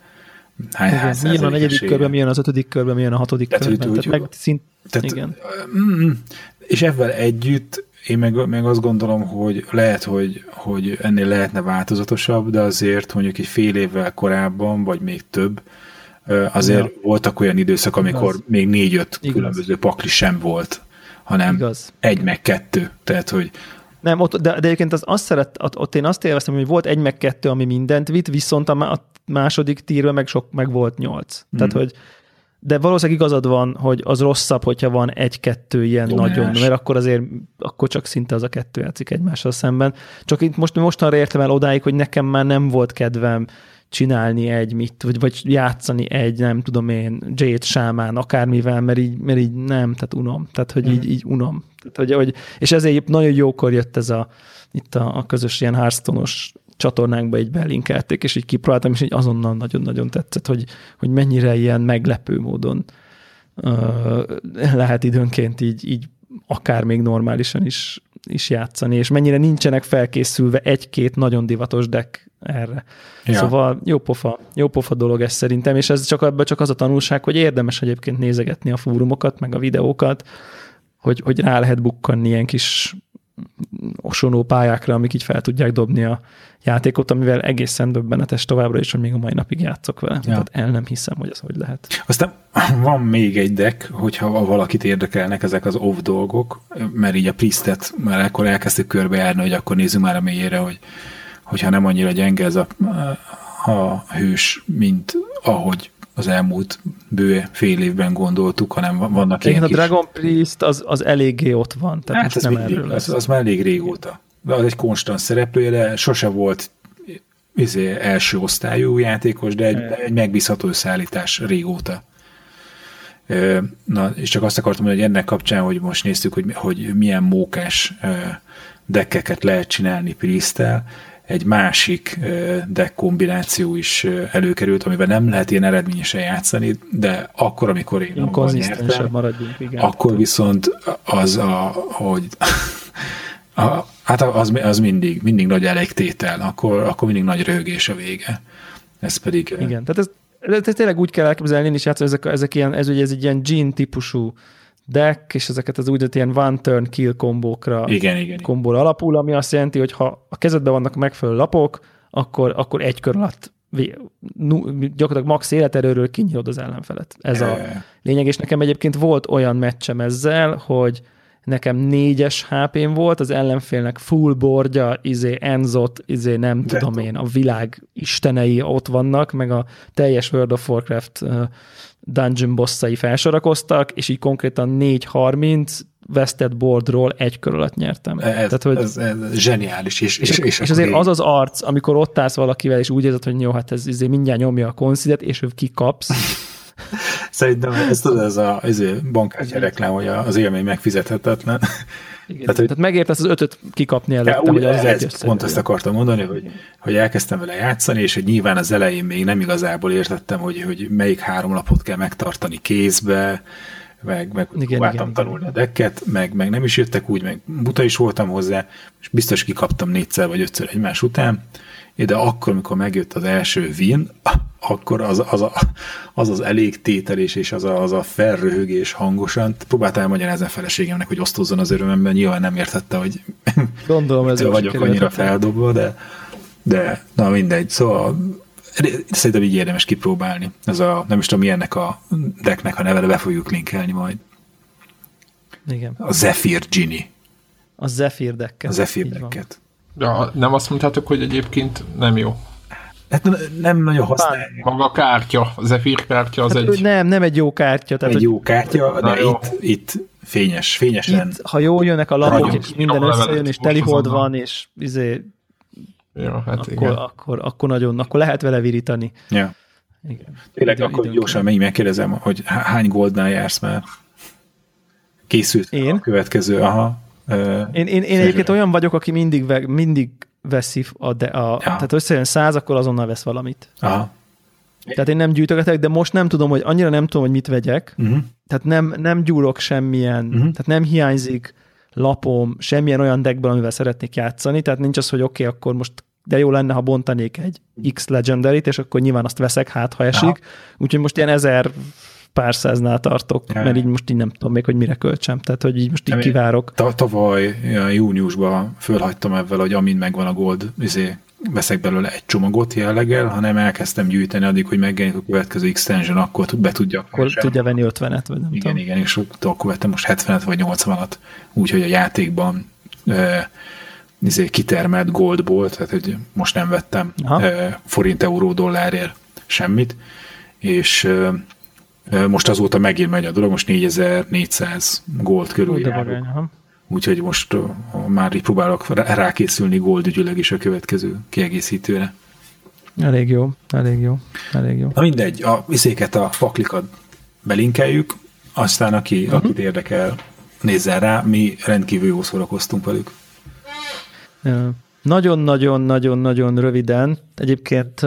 hány, Igen, hány mi jön a negyedik esélye. körben, mi jön az ötödik körben, mi jön a hatodik Tehát, körben. hogy- Tehát, meg szint, Tehát, igen. Mm, és ebben együtt én meg, meg azt gondolom, hogy lehet, hogy, hogy ennél lehetne változatosabb, de azért mondjuk egy fél évvel korábban, vagy még több, azért Ja. voltak olyan időszak, amikor Igaz. még négy-öt különböző pakli sem volt, hanem Igaz. egy meg kettő. Tehát, hogy Nem, ott, de, de egyébként az, azt szeret, ott, ott én azt élveztem, hogy volt egy meg kettő, ami mindent vitt, viszont a második tírben meg, sok, meg volt nyolc. Mm. Tehát, hogy de valószínűleg igazad van, hogy az rosszabb, hogyha van egy-kettő ilyen Domináns. nagyon, mert akkor azért akkor csak szinte az a kettő játszik egymással szemben. Csak itt most mostanra értem el odáig, hogy nekem már nem volt kedvem csinálni egy mit, vagy, vagy játszani egy, nem tudom én, Jade sámán, akármivel, mert így, mert így nem, tehát unom. Tehát, hogy így, így unom. Tehát, hogy, hogy, és ezért nagyon jókor jött ez a, itt a, a közös ilyen Hearthstone-os csatornánkba így belinkelték, és így kipróbáltam, és így azonnal nagyon-nagyon tetszett, hogy, hogy mennyire ilyen meglepő módon ö, lehet időnként így, így akár még normálisan is, is játszani, és mennyire nincsenek felkészülve egy-két nagyon divatos deck erre. Ja. Szóval jó pofa, jó pofa dolog ez szerintem, és ez csak ebben csak az a tanulság, hogy érdemes egyébként nézegetni a fórumokat, meg a videókat, hogy, hogy rá lehet bukkanni ilyen kis osonó pályákra, amik így fel tudják dobni a játékot, amivel egészen döbbenetes továbbra is, hogy még a mai napig játszok vele. Ja. Tehát el nem hiszem, hogy ez hogy lehet. Aztán van még egy deck, hogyha valakit érdekelnek ezek az off dolgok, mert így a Priestet már akkor elkezdtük körbejárni, hogy akkor nézzük már a mélyére, hogy hogyha nem annyira gyenge ez a, a hős, mint ahogy az elmúlt bő fél évben gondoltuk, hanem vannak Igen, ilyen a kis... Dragon Priest az, az eléggé ott van. Tehát Hát ez, nem mindig, erről az, az már elég régóta. De az egy konstant szereplője, de sose volt izé, első osztályú játékos, de egy, egy megbízható szállítás régóta. Na, és csak azt akartam mondani, hogy ennek kapcsán, hogy most néztük, hogy, hogy milyen mókás ö, deckeket lehet csinálni Priesttel, egy másik deck kombináció is előkerült, amiben nem lehet ilyen eredményesen játszani, de akkor, amikor én konzisztensebb nyertem, maradjunk, igen. akkor viszont az a, hogy a, hát az, az mindig, mindig nagy elégtétel, akkor, akkor mindig nagy röhögés a vége. Ez pedig... Igen, tehát ez, ez, ez tényleg úgy kell elképzelni, én is játszom, ezek, ezek ilyen, ez ugye ez egy ilyen Gene típusú deck, és ezeket az úgynevezett ilyen one turn kill kombókra Igen, igen. kombóra alapul, ami azt jelenti, hogy ha a kezedben vannak a megfelelő lapok, akkor, akkor egy kör alatt gyakorlatilag max életerőről kinyírod az ellenfelet. Ez a lényeg, és nekem egyébként volt olyan meccsem ezzel, hogy nekem négyes HP-m volt, az ellenfélnek full boardja, izé Enzot, izé nem De tudom én, a világ istenei ott vannak, meg a teljes World of Warcraft dungeon bosszai felsorakoztak, és így konkrétan 4-30 vested boardról egy kör alatt nyertem. Ez, Tehát, hogy, ez, ez zseniális. És, és, és, és, és azért az az arc, amikor ott állsz valakivel, és úgy érzed, hogy jó, hát ez izé mindjárt nyomja a konszidet, és ő kikapsz. Szerintem ez tudod, ez a ez a bankkártya reklám, hogy az élmény megfizethetetlen. Igen. Tehát, hogy- Tehát megértesz az ötöt kikapni előtte, Ja, hogy az ez, egy pont ezt akartam mondani, hogy, hogy elkezdtem vele játszani, és hogy nyilván az elején még nem igazából értettem, hogy, hogy melyik három lapot kell megtartani kézbe, meg, meg Igen, próbáltam igen, tanulni igen. a dekket, meg, meg nem is jöttek úgy, meg buta is voltam hozzá, és biztos kikaptam négyszer vagy ötször egymás után, de akkor, amikor megjött az első win, akkor az az, a, az, az elég tételés és az a, az a felröhögés hangosan. Próbáltam elmagyarázni a feleségemnek, hogy osztozzon az örömömben, nyilván nem értette, hogy Gondolom, ez vagyok annyira feldobva, de, de na mindegy. Szóval szerintem így érdemes kipróbálni. Ez a, nem is tudom, milyennek a decknek a neve, de be fogjuk linkelni majd. Igen. A Zephyr Gini. A Zephyr decket. A Zephyr decket. Ja, nem azt mondtátok, hogy egyébként nem jó. Hát n- nem nagyon használják. Maga a kártya, a Zephyr kártya az Hát, egy... Nem, nem egy jó kártya. Tehát, Egy hogy jó kártya, de jó. itt, itt fényes, fényesen. itt, ha jól jönnek a lapok, és minden összejön, és telihold van, és izé, Ja, hát akkor, igen. akkor, akkor, nagyon, akkor lehet vele virítani. Ja. Igen. Tényleg Idő- akkor gyorsan megint megkérdezem, hogy há- hány goldnál jársz már? Készült Én? a következő, aha. Ö, Én, én, én egyébként olyan vagyok, aki mindig, ve, mindig veszi, a, de, a, ja. tehát összejön száz, akkor azonnal vesz valamit. Aha. Tehát én nem gyűjtögetek, de most nem tudom, hogy annyira nem tudom, hogy mit vegyek, Uh-huh. tehát nem, nem gyúrok semmilyen, uh-huh. tehát nem hiányzik lapom semmilyen olyan deckből, amivel szeretnék játszani, tehát nincs az, hogy oké, okay, akkor most de jó lenne, ha bontanék egy X legendary és akkor nyilván azt veszek, hát ha esik. Úgyhogy most ilyen ezer pár száznál tartok, ja. mert így most így nem tudom még, hogy mire költsem. Tehát, hogy így most így kivárok. Tavaly júniusban fölhagytam ebben, hogy amint megvan a gold, izé, veszek belőle egy csomagot jelleggel, hanem elkezdtem gyűjteni addig, hogy megjelenik a következő extension, akkor be tudja. Akkor sem. tudja venni 50-et, vagy nem Igen, tudom. igen, és akkor vettem most 70-et vagy 80-at, úgyhogy a játékban e, izé, kitermelt goldból, tehát hogy most nem vettem e, forint, euró, dollárért semmit, és e, most azóta megint megy a dolog, most 4400 gold körül járok. Úgyhogy most már így próbálok rákészülni gold ügyüleg is a következő kiegészítőre. Elég jó, elég jó, elég jó. Na mindegy, a viszéket, a faklikat belinkeljük, aztán aki, uh-huh. akit érdekel, nézzen rá, mi rendkívül jó szórakoztunk velük. Nagyon-nagyon-nagyon-nagyon röviden. Egyébként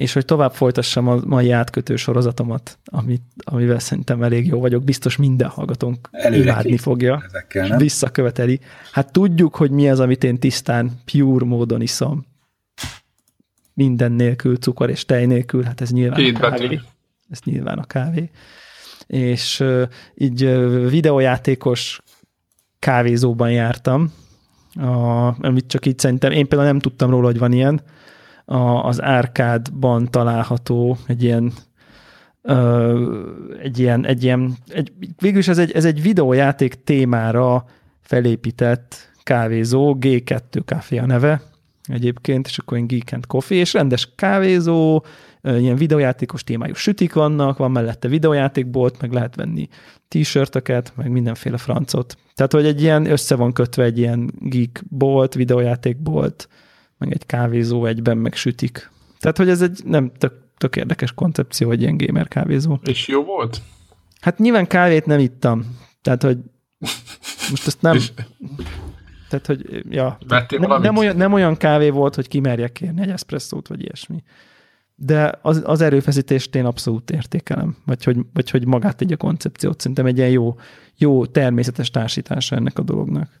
és hogy tovább folytassam a mai átkötő sorozatomat, amit, amivel szerintem elég jó vagyok, biztos minden hallgatónk Előre imádni fogja, ezekkel, nem? visszaköveteli. Hát tudjuk, hogy mi az, amit én tisztán, pure módon iszom. Minden nélkül, cukor és tej nélkül, hát ez nyilván Két a kávé. Betű. Ez nyilván a kávé. És uh, így uh, videójátékos kávézóban jártam, a, amit csak így szerintem, én például nem tudtam róla, hogy van ilyen, a, az árkádban található egy ilyen ö, egy ilyen, egy ilyen egy, végülis ez egy, ez egy videójáték témára felépített kávézó, G2 Café a neve egyébként, és akkor ilyen Geek and Coffee, és rendes kávézó, ilyen videójátékos témájú sütik vannak, van mellette videójátékbolt, meg lehet venni t-shirtöket, meg mindenféle francot. Tehát, hogy egy ilyen össze van kötve egy ilyen geek bolt, videójátékbolt, meg egy kávézó egyben meg sütik. Tehát, hogy ez egy nem tök, tök érdekes koncepció, egy ilyen gamer kávézó. És jó volt? Hát nyilván kávét nem ittam. Tehát, hogy most ezt nem... Tehát, hogy ja, nem, nem, olyan, nem olyan kávé volt, hogy kimerjek kérni egy eszpresszót, vagy ilyesmi. De az, az erőfeszítést én abszolút értékelem, vagy hogy, vagy hogy magát egy a koncepciót. Szerintem egy ilyen jó, jó természetes társítása ennek a dolognak.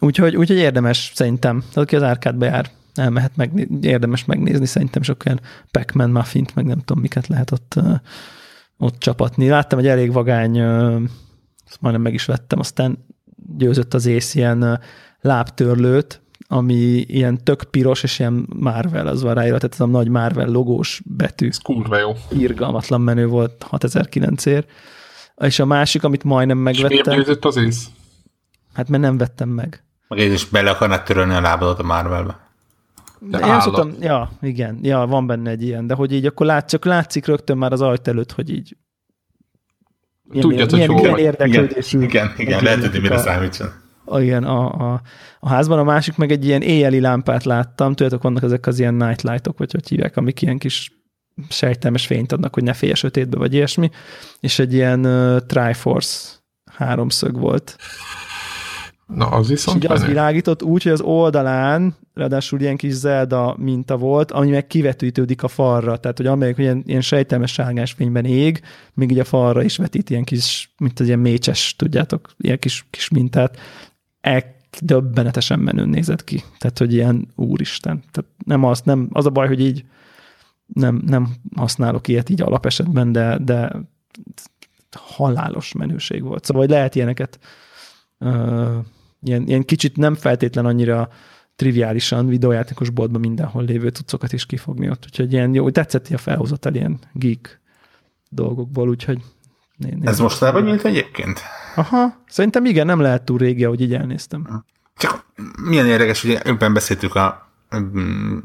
Úgyhogy, úgyhogy érdemes szerintem, aki az árkádba jár, elmehet meg, érdemes megnézni, szerintem sok olyan Pac-Man muffint, meg nem tudom, miket lehet ott, ott csapatni. Láttam egy elég vagány, azt majdnem meg is vettem, aztán győzött az ész ilyen lábtörlőt, ami ilyen tök piros, és ilyen Marvel, az van ráírva, tehát ez a nagy Marvel logós betű. Ez kurva jó. Irgalmatlan menő volt 6009 ér. És a másik, amit majdnem megvettem. És miért győzött az ész? Hát mert nem vettem meg. Meg én is bele akarnak törölni a lábadat a Marvelbe. De én szoktam, ja, igen, ja, van benne egy ilyen, de hogy így akkor lát, csak látszik rögtön már az ajt előtt, hogy így milyen, Tudjad, milyen, hogy milyen érdeklődésű. Igen, igen, igen lehet tudni, mire számítson. Igen, a, a, a házban, a másik meg egy ilyen éjjeli lámpát láttam, tudjátok, vannak ezek az ilyen nightlightok, vagy hogy hívják, amik ilyen kis sejtelmes fényt adnak, hogy ne félj a sötétbe, vagy ilyesmi, és egy ilyen uh, Triforce háromszög volt. Na, az viszont És az világított úgy, hogy az oldalán, ráadásul ilyen kis Zelda minta volt, ami meg kivetítődik a falra, tehát hogy amelyik ilyen, ilyen sejtelmes sárgás fényben ég, még így a falra is vetít ilyen kis, mint az ilyen mécses, tudjátok, ilyen kis, kis mintát. E döbbenetesen menőn nézett ki. Tehát, hogy ilyen úristen. Tehát nem az, nem, az a baj, hogy így nem, nem használok ilyet így alapesetben, de, de halálos menőség volt. Szóval, hogy lehet ilyeneket ilyen, ilyen kicsit nem feltétlen annyira triviálisan videójátékos boltban mindenhol lévő cuccokat is kifogni ott. Úgyhogy ilyen jó, tetszett a felhozatal ilyen geek dolgokból, úgyhogy né, né, Ez most vagy nyílt egyébként? Aha, szerintem igen, nem lehet túl régi, ahogy így elnéztem. Csak milyen érdekes, hogy éppen beszéltük a mm,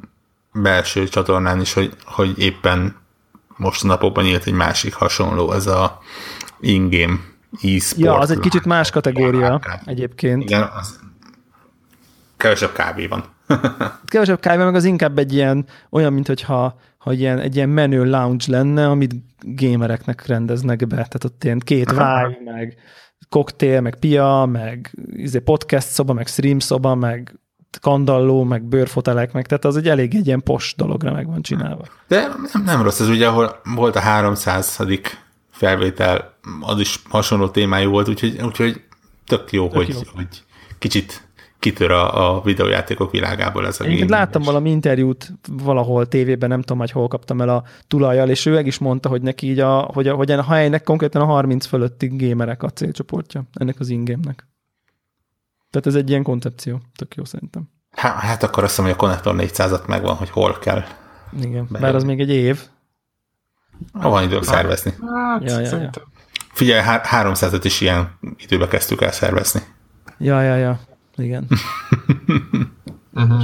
belső csatornán is, hogy, hogy éppen most napokban nyílt egy másik hasonló, ez a in-game e-sport. Ja, az egy kicsit más kategória egyébként. Igen, az kevesebb kávé van. kevesebb kávé, meg az inkább egy ilyen, olyan, mint hogyha ha ilyen, egy ilyen menő lounge lenne, amit gamereknek rendeznek be. Tehát ott ilyen két vágy, meg koktél, meg pia, meg izé podcast szoba, meg stream szoba, meg kandalló, meg bőrfotelek, meg tehát az egy elég egy ilyen pos dologra meg van csinálva. De nem, nem rossz, ez ugye, ahol volt a 300 felvétel, az is hasonló témájú volt, úgyhogy, úgyhogy tök jó, tök hogy, jó. hogy kicsit, kitör a, a videójátékok világából ez a Én láttam valami interjút valahol tévében, nem tudom, hogy hol kaptam el a tulajjal, és ő meg is mondta, hogy neki így, a, hogy, a, hogy a helynek konkrétan a 30 fölötti gémerek a célcsoportja ennek az ingémnek. Tehát ez egy ilyen koncepció, tök jó szerintem. Hát, hát akkor azt mondom, hogy a Connector 400-at megvan, hogy hol kell. Igen, bár az még egy év. Ha van idők szervezni. Hát, ja, ja, ja. Figyelj, 300-et is ilyen időbe kezdtük el szervezni. Ja, ja, ja. Igen. uh-huh.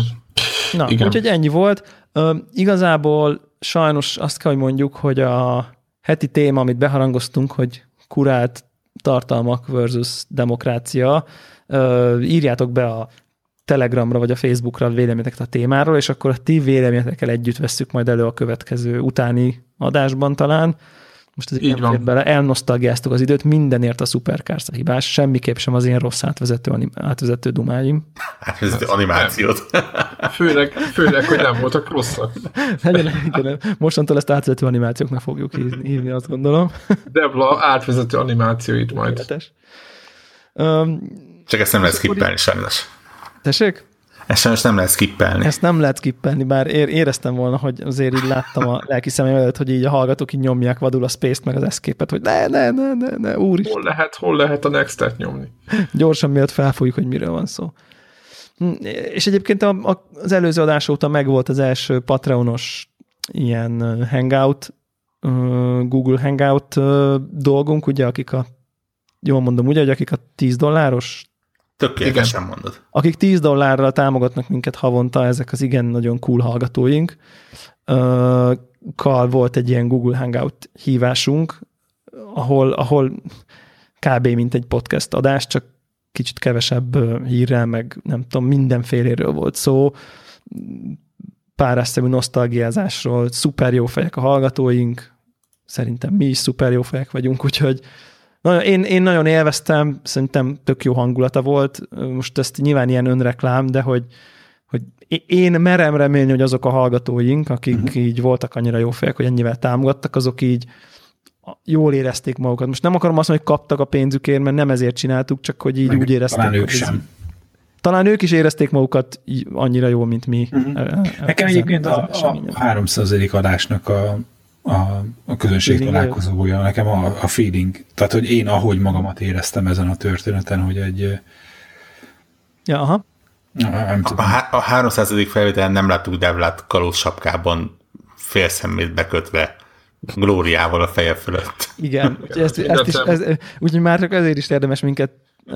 Na, Igen. úgyhogy ennyi volt. Uh, igazából sajnos azt kell, hogy mondjuk, hogy a heti téma, amit beharangoztunk, hogy kurált tartalmak versus demokrácia, uh, írjátok be a Telegramra vagy a Facebookra a véleményeket a témáról, és akkor a ti véleményetekkel együtt vesszük majd elő a következő utáni adásban talán. Most ez így van. bele, elnosztalgiáztuk az időt, mindenért a Supercars a hibás, semmiképp sem az én rossz átvezető, anim, átvezető dumáim. Átvezető animációt. Főleg, főleg, hogy nem voltak rosszak. Legyen, mostantól ezt átvezető animációknak fogjuk hívni, azt gondolom. Debla átvezető animációit majd. Um, Csak ezt nem lehet skippelni sajnos. Tessék? Ezt sajnos nem lehet skippelni. Ezt nem lehet skippelni, bár éreztem volna, hogy azért így láttam a lelki szemem előtt, hogy így a hallgatók így nyomják vadul a Space-t meg az escape hogy ne, ne, ne, ne, ne, úr Hol lehet, hol lehet a Next-et nyomni? Gyorsan miatt felfújjuk, hogy miről van szó. Hm, és egyébként az előző adás óta megvolt az első Patreonos ilyen hangout, Google Hangout dolgunk, ugye, akik a jól mondom, ugye, hogy akik a 10 dolláros Tökéletesen igen. mondod. Akik 10 dollárral támogatnak minket havonta, ezek az igen nagyon cool hallgatóink. Kal volt egy ilyen Google Hangout hívásunk, ahol, ahol kb. mint egy podcast adás, csak kicsit kevesebb hírrel, meg nem tudom, mindenféléről volt szó, párásszerű nosztalgiázásról, szuper jó fejek a hallgatóink, szerintem mi is szuper jó fejek vagyunk, úgyhogy nagyon, én, én nagyon élveztem, szerintem tök jó hangulata volt. Most ezt nyilván ilyen önreklám, de hogy, hogy én merem remélni, hogy azok a hallgatóink, akik uh-huh. így voltak annyira jó fejek, hogy ennyivel támogattak, azok így jól érezték magukat. Most nem akarom azt mondani, hogy kaptak a pénzükért, mert nem ezért csináltuk, csak hogy így Meg úgy érezték. Talán ők sem. Talán ők is érezték magukat annyira jól, mint mi. Uh-huh. Nekem egyébként a, a 300. adásnak a a, a közönség feeling találkozója, nekem a, a feeling. Tehát, hogy én ahogy magamat éreztem ezen a történeten, hogy egy... Ja, aha. Nem tudom. A, a 300. felvételen nem láttuk Devlát kalóz sapkában félszemmét bekötve glóriával a feje fölött. Igen, úgyhogy, ezt, ezt is, ez, úgyhogy már csak ezért is érdemes minket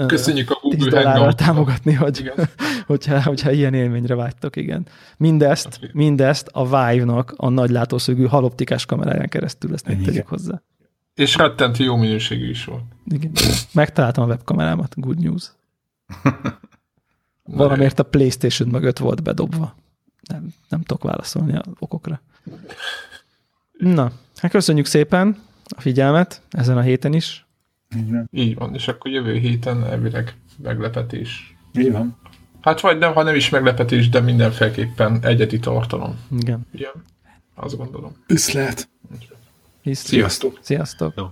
Köszönjük a Google 10 dollárral támogatni, hogy, hogyha, hogyha ilyen élményre vágytok, igen. Mindezt, okay. mindezt a Vive-nak a nagy látószögű haloptikás kameráján keresztül ezt tegyük hozzá. És rettentő jó minőségű is volt. Igen. Megtaláltam a webkamerámat, good news. Valamiért a Playstation mögött volt bedobva. Nem, nem tudok válaszolni a okokra. Na, hát köszönjük szépen a figyelmet ezen a héten is. Igen. Így van, és akkor jövő héten elvileg meglepetés. Így van. Hát vagy nem, ha nem is meglepetés, de mindenféleképpen egyedi tartalom. Igen. Igen, azt gondolom. Üszlet. Sziasztok. Sziasztok. Jó.